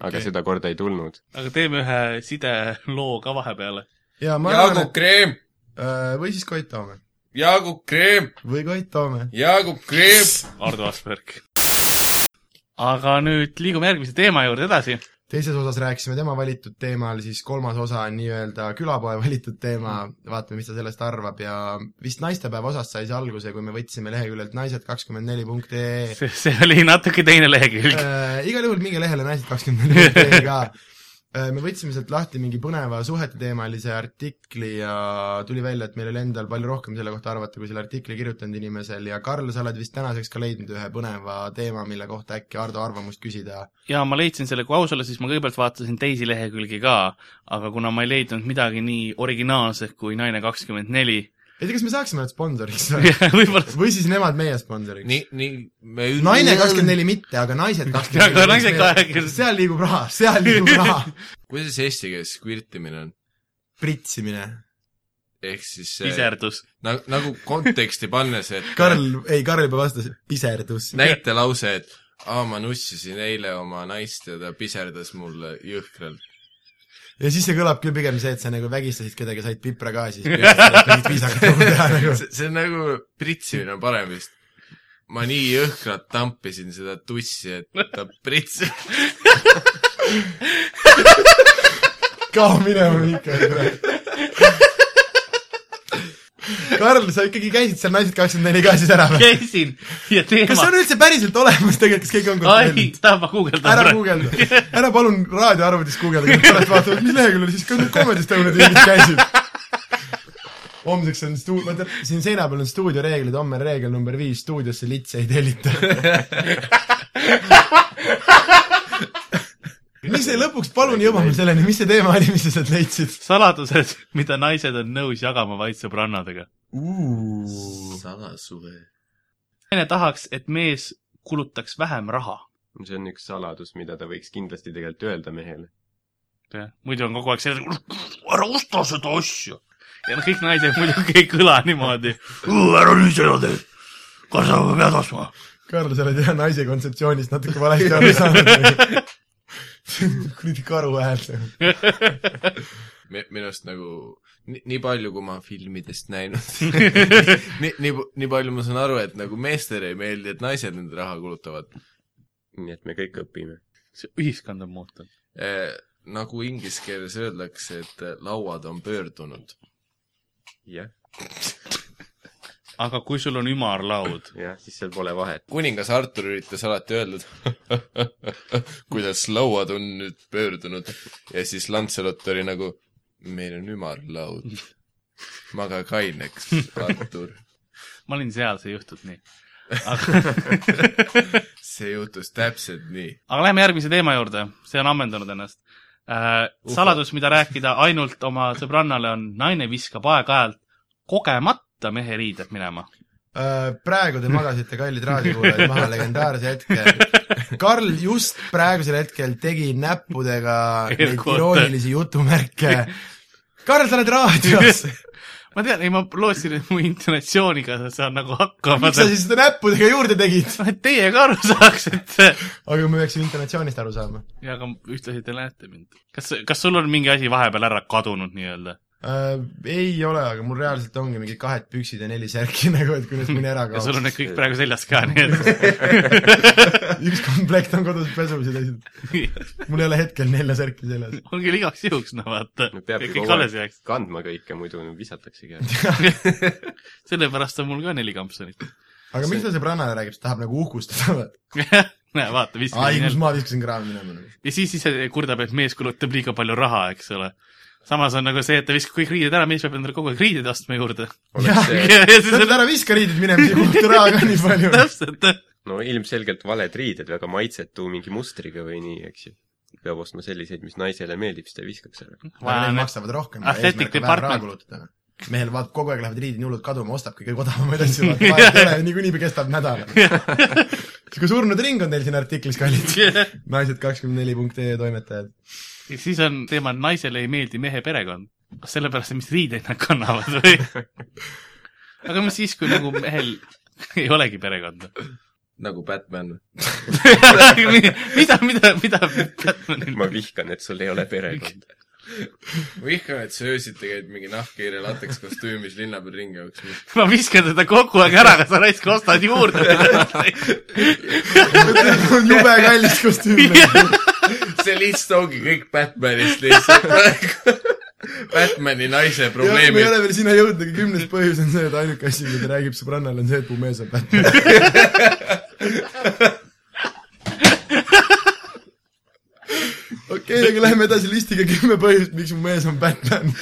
aga okay. seda korda ei tulnud. aga teeme ühe sideloo ka vahepeale. Jaagup Kreem, et või siis Koit Toome. Jaagup Kreem, või Koit Toome. Jaagup Kreem. Ardo Asperg. aga nüüd liigume järgmise teema juurde edasi. Teises osas rääkisime tema valitud teemal, siis kolmas osa on nii-öelda külapoe valitud teema, vaatame, mis ta sellest arvab ja vist naistepäeva osast sai see alguse, kui me võtsime leheküljelt naised kakskümmend neli punkt ee see, oli natuke teine lehekülg. äh, igal juhul minge lehele naised kakskümmend neli punkt ee ka. me võtsime sealt lahti mingi põneva suhete teemalise artikli ja tuli välja, et meil oli endal palju rohkem selle kohta arvata, kui selle artikli kirjutanud inimesel ja Karl, sa oled vist tänaseks ka leidnud ühe põneva teema, mille kohta äkki Ardo arvamust küsida. ja ma leidsin selle, kui aus olla, siis ma kõigepealt vaatasin teisi lehekülgi ka, aga kuna ma ei leidnud midagi nii originaalset kui Naine kakskümmend neli, ei tea, kas me saaksime nad sponsoriks või? või siis nemad meie sponsoriks? nii, nii, me naine kakskümmend neli mitte, aga naised kakskümmend Aga naised kahekümne- seal liigub raha, seal liigub raha. kuidas eesti keeles skvirtimine on? pritsimine. ehk siis see, piserdus. na, nagu konteksti pannes, et Karl, ei, Karl juba vastas, piserdus. näitelause, et aa, ma nussisin eile oma naist ja ta piserdas mulle jõhkralt. Ja siis see kõlab küll pigem see, et sa nagu vägistasid kedagi, said pipragaasi, siis pidid viisakalt nagu nagu. see on nagu, pritsimine on parem vist. ma nii jõhkralt tampisin seda tussi, et ta pritsis. kao minema, Miikael. Karl, sa ikkagi käisid seal Naised kakskümmend neli ka siis ära või? käisin ja kas see teema on, üldse päriselt olemas tegelikult, kas keegi on kontrollinud? tahab guugeldada ära. guugelda, ära palun raadioarvutis guugelda, pärast vaatavad, mis leheküljel siis Comedy Stone'i tüübid käisid. homseks on stu-, vaata siin seina peal on stuudioreeglid, homme reegel number viis, stuudiosse litse ei tellita. mis see lõpuks, palun jõuame selleni, mis see teema oli, mis sa sealt leidsid? saladused, mida naised on nõus jagama vaid sõbrannadega. salasuve. naine tahaks, et mees kulutaks vähem raha. see on üks saladus, mida ta võiks kindlasti tegelikult öelda mehele. muidu on kogu aeg see, ära osta seda asja. ja noh, kõik naised muidugi ei kõla niimoodi. ära nii seda tee. kas sa pead ostma? Karl, sa oled jah naise kontseptsioonist natuke valesti aru saanud. kuradi karu hääl. minu arust nagu nii, nii palju, kui ma filmidest näinud nii, nii, nii palju ma saan aru, et nagu meestele ei meeldi, et naised nende raha kulutavad nii et me kõik õpime. see ühiskond on muutunud. eh,. nagu inglise keeles öeldakse, et eh, lauad on pöördunud. jah, aga kui sul on ümarlaud, jah, siis seal pole vahet. kuningas Artur üritas alati öelda, kuidas lauad on nüüd pöördunud ja siis Lancelot oli nagu meil on ümarlaud. maga kaineks, Artur. ma olin seal, see ei juhtunud nii. aga, see juhtus täpselt nii. aga lähme järgmise teema juurde, see on ammendanud ennast äh,. saladus, mida rääkida ainult oma sõbrannale on, naine viskab aeg-ajalt kogemata mehe riided minema. Äh, praegu te magasite, kallid raadiokuulajad, maha legendaarse hetke. Karl just praegusel hetkel tegi näppudega neid iroonilisi jutumärke. Karl, sa oled raadios. ma tean, ei ma lootsin, et mu intonatsiooniga sa saad nagu hakkama. miks sa siis seda näppudega juurde tegid? et teie ka aru saaks, et aga me peaksime intonatsioonist aru saama ja aga ühtlasi te näete mind. kas, kas sul on mingi asi vahepeal ära kadunud nii-öelda? äh,. ei ole, aga mul reaalselt ongi mingid kahed püksid ja neli särki nagu, et kuidas mõni ära ja sul kaob on. need kõik praegu seljas ka, nii et üks komplekt on kodus pesus ja teised, mul ei ole hetkel nelja särki seljas. on küll igaks juhuks, no vaata. peabki kõik kogu alles aeg jääks. kandma kõike, muidu visataksegi ära. sellepärast on mul ka neli kampsunit. aga miks ta sõbrannale räägib, ta tahab nagu uhkustada? näe, vaata, ai, viskasin kus jälle. ma viskasin kraami minema nagu. ja siis ise kurdab, et mees kulutab liiga palju raha, eks ole. Samas on nagu see, et ta viskab kõik riided ära, mees peab endale kogu aeg riideid ostma juurde. jah, see, on ära viska riided minema, siis ei kuluta raha ka nii palju. täpselt, no ilmselgelt valed riided, väga maitsetu mingi mustriga või nii, eks ju. peab ostma selliseid, mis naisele meeldib, siis ta ei viskaks ära. need maksavad rohkem. Athletic department. kulutada. mehel vaat kogu aeg lähevad riidid nii hullult kaduma, ostabki kõige odavamaid asju, vaata vahet ei ole, niikuinii kestab nädala. sihuke surnud ring on teil siin artiklis, kallid. naised kakskümmend neli punkt ee toimetajad. ja siis on teema, naisele ei meeldi mehe perekond. kas sellepärast, mis riideid nad kannavad või? aga mis siis, kui nagu mehel ei olegi perekonda? nagu Batman. mida, mida, mida Batmanil ma vihkan, et sul ei ole perekonda. vihkan, et sa öösiti käid mingi nahkhiire lateks kostüümis linna peal ringi jooksmas. ma viskan teda kogu aeg ära, aga sa raisk ostad juurde. jube kallis kostüüm. see lihtsalt ongi kõik Batmanist lihtsalt praegu. Batmani naise me ei probleemid. ole veel sinna jõudnudki, kümnes põhjus on see, et ainuke asi, mida ta räägib sõbrannale, on see, et mu mees on Batman. okei, aga lähme edasi listiga kümme põhjust, miks mu mees on Batman.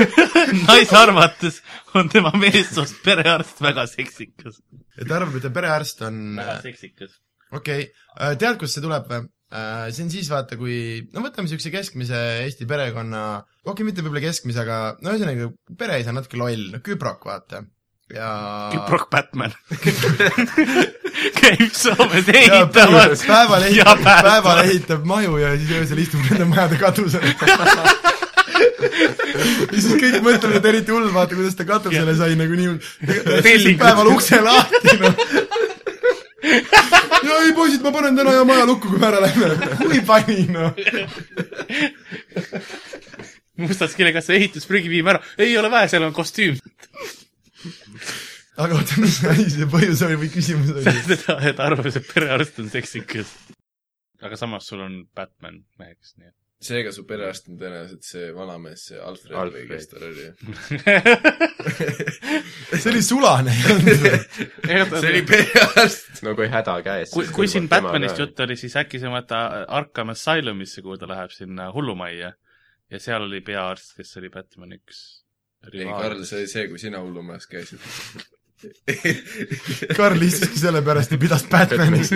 naise arvates on tema meessoost perearst väga seksikas. et arvab, et ta perearst on, väga seksikas. okei okay., tead, kust see tuleb või? see on siis vaata, kui, no võtame niisuguse keskmise Eesti perekonna, okei okay,, mitte võib-olla keskmise, aga no ühesõnaga, pereisa on natuke loll, no küprok, vaata. Ja Kiprok Batman. käib Soomes ehitamas. päeval ehitab, päeval ehitab maju ja siis öösel istub nende majade katusel. ja siis kõik mõtlevad, et eriti hull, vaata kuidas ta katusele sai nagu nii päeval ukse lahti, noh. ja ei poisid, ma panen täna ja maja lukku, kui me ära lähme. kui pani, noh. mustast kirjakassa ehitusprügi viime ära. ei ole vaja, seal on kostüüm. Aga oota, mis asi see põhjus oli või küsimus oli? seda, et arvab, et perearst on seksikas. aga samas sul on Batman meheks, nii et. seega su perearst on tõenäoliselt see vanamees, see Alfred, Alfred. või kes tal oli. see oli sulane, ei olnud või? see oli perearst. no kui häda käes. kui, kui siin Batmanist jutt oli, siis äkki sa vaata Arkham Asylumisse, kuhu ta läheb sinna hullumajja ja seal oli peaarst, kes oli Batman üks. ei, Karl, see oli see, kui sina hullumajas käisid. Karl istuski sellepärast ja pidas Batmanis.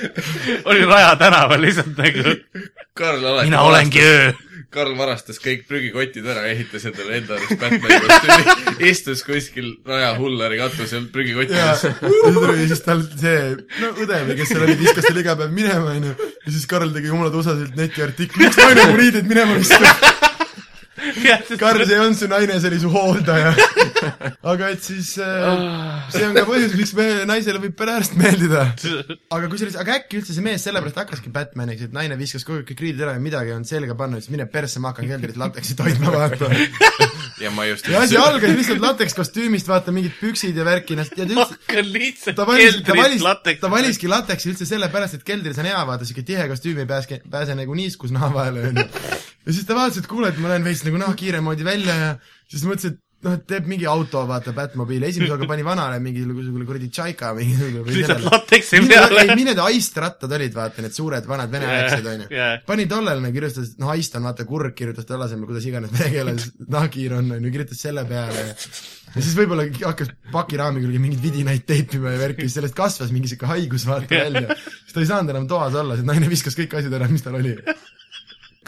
oli Raja tänaval lihtsalt nagu Karl alati mina olengi öö. Karl varastas kõik prügikotid ära, ehitas endale enda arust Batmani kostüümi, istus kuskil Raja Hullari katusel prügikotti ja ees. siis tuli siis tal see, no õde või kes seal oli, viskas selle iga päev minema, onju. ja siis Karl tegi jumala tusaselt netiartikli, miks naine mu riideid minema viskab. Karl, see ei olnud su naine, see oli su hooldaja. aga et siis äh, see on ka põhjus, miks me naisele võib perearst meeldida. aga kusjuures, aga äkki üldse see mees sellepärast hakkaski Batmaniks, et naine viskas kogu aeg kõik riided ära ja midagi ei olnud selga panna, ütles mine persse, ma hakkan keldris lateksit hoidma, vaata. ja ma just ja asi algas lihtsalt latekskostüümist, vaata mingid püksid ja värki, ja ta üldse hakkan lihtsalt ta valis, ta valis, lateks. ta valiski lateksi üldse sellepärast, et keldris on hea vaata, siuke tihe kostüüm ei pääske, pääse nagu niiskus naha vahele, onju. Ja siis ta vaatas, et kuule, et ma näen veits nagu nahkhiire moodi välja ja siis mõtles, et noh, et teeb mingi auto, vaata, Batmobiili, esimese hooga pani vanale mingisugune kuradi tšaika mingisugune lihtsalt lateksi peale. ei, need Aist-rattad olid, vaata, need suured vanad vene aegsed, onju. jaa, pani tollele, no kirjutas, noh, Aist on vaata kurg, kirjutas tolle asemel, kuidas iganes vene keeles nahkhiir on, onju, kirjutas selle peale ja ja siis võib-olla hakkas pakiraami külge mingeid vidinaid teipima ja värki, siis sellest kasvas mingi siuke haigus vaata välja. siis ta ei saanud enam toas olla, sest naine viskas kõik asjad ära, mis tal oli.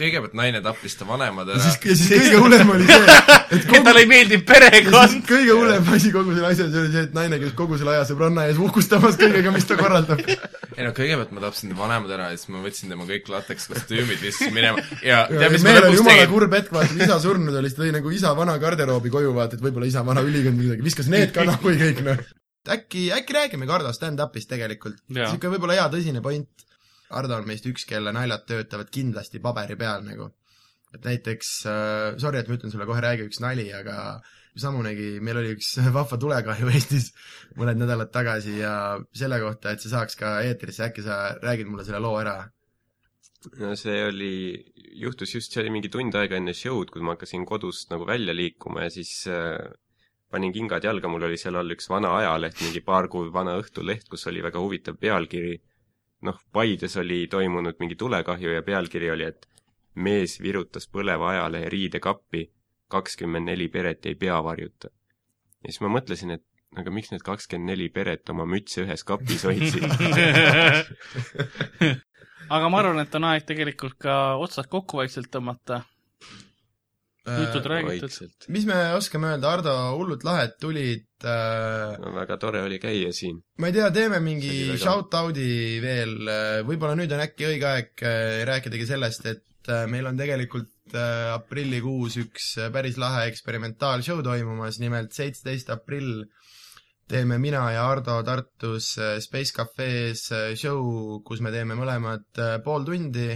Kõigepealt naine tappis ta vanemad ja ära siis, ja siis kõige hullem oli see, et kogu talle ei meeldi ja siis perekond. kõige hullem asi kogu selle asjas oli see, et naine käis kogu selle aja sõbranna ees uhkustamas kõigega, mis ta korraldab. ei no kõigepealt ma tapsin ta vanemad ära ja siis ma võtsin tema kõik lateks kostüümid lihtsalt minema ja ja tead, mis ma mehel oli lõpuks jumala tegin? kurb hetk, vaata, isa surnud oli, siis ta tõi nagu isa vana garderoobi koju, vaata, et võib-olla isa vana ülikond või midagi, viskas need ka nahku ja kõik, noh. äkki, äkki räägime Kardo stand-up'ist tegelikult. Niisugune võib-olla hea tõsine point. Ardo on meist üks, kelle naljad töötavad kindlasti paberi peal nagu. et näiteks äh,, sorry, et ma ütlen sulle kohe, räägi üks nali, aga samunegi, meil oli üks vahva tulekahju Eestis mõned nädalad tagasi ja selle kohta, et see saaks ka eetrisse, äkki sa räägid mulle selle loo ära? no see oli, juhtus just, see oli mingi tund aega enne show'd, kui ma hakkasin kodust nagu välja liikuma ja siis äh, panin kingad jalga, mul oli seal all üks vana ajaleht, mingi paar kuud vana Õhtuleht, kus oli väga huvitav pealkiri. noh, Paides oli toimunud mingi tulekahju ja pealkiri oli, et mees virutas põleva ajalehe riidekappi, kakskümmend neli peret jäi peavarjuta. ja siis ma mõtlesin, et aga miks need kakskümmend neli peret oma mütse ühes kapis hoidsid aga ma arvan, et on aeg tegelikult ka otsad kokku vaikselt tõmmata. Jutud räägitud. mis me oskame öelda, Ardo, hullult lahe, et tulid äh, no väga tore oli käia siin. ma ei tea, teeme mingi väga- shout-out'i veel, võib-olla nüüd on äkki õige aeg äh, rääkidagi sellest, et äh, meil on tegelikult äh, aprillikuus üks äh, päris lahe eksperimentaalshow toimumas, nimelt seitseteist aprill teeme mina ja Ardo Tartus äh, Space Cafe's äh, show, kus me teeme mõlemad äh, pool tundi,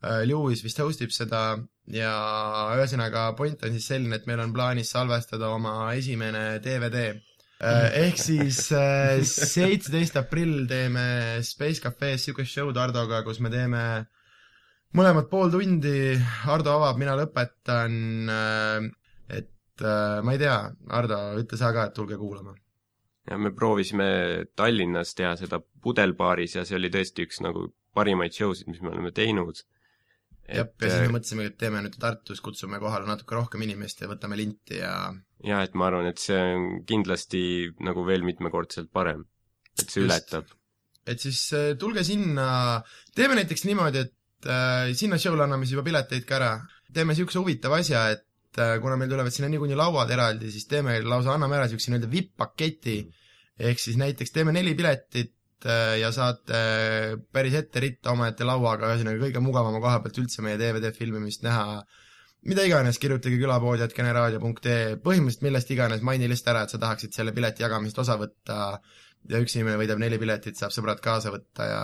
Lewis vist host ib seda ja ühesõnaga point on siis selline, et meil on plaanis salvestada oma esimene DVD Äh, ehk siis äh, seitseteist aprill teeme Space Cafe's siukest show'd Hardoga, kus me teeme mõlemad pool tundi, Hardo avab, mina lõpetan, et äh, ma ei tea, Hardo, ütle sa ka, et tulge kuulama. ja me proovisime Tallinnas teha seda pudelbaaris ja see oli tõesti üks nagu parimaid show sid, mis me oleme teinud. jah, ja siis me mõtlesime, et teeme nüüd Tartus, kutsume kohale natuke rohkem inimest ja võtame linti ja ja et ma arvan, et see on kindlasti nagu veel mitmekordselt parem. et see Just. ületab. et siis äh, tulge sinna, teeme näiteks niimoodi, et äh, sinna show'le anname siis juba pileteid ka ära. teeme niisuguse huvitava asja, et äh, kuna meil tulevad sinna niikuinii lauad eraldi, siis teeme lausa, anname ära niisuguse nii-öelda vipp-paketi, ehk siis näiteks teeme neli piletit äh, ja saate päris ette ritta omaette lauaga, ühesõnaga kõige mugavama koha pealt üldse meie DVD filmimist näha, mida iganes, kirjutage külapood.generaadio.ee, põhimõtteliselt millest iganes, maini lihtsalt ära, et sa tahaksid selle pileti jagamisest osa võtta. Ja üks inimene võidab neli piletit, saab sõbrad kaasa võtta ja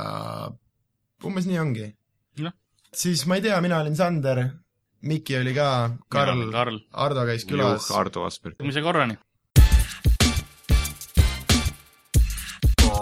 umbes nii ongi. Siis ma ei tea, mina olin Sander, Miki oli ka, Karl, Karl, Ardo käis külas. Ardo Asperg. järgmise korrani.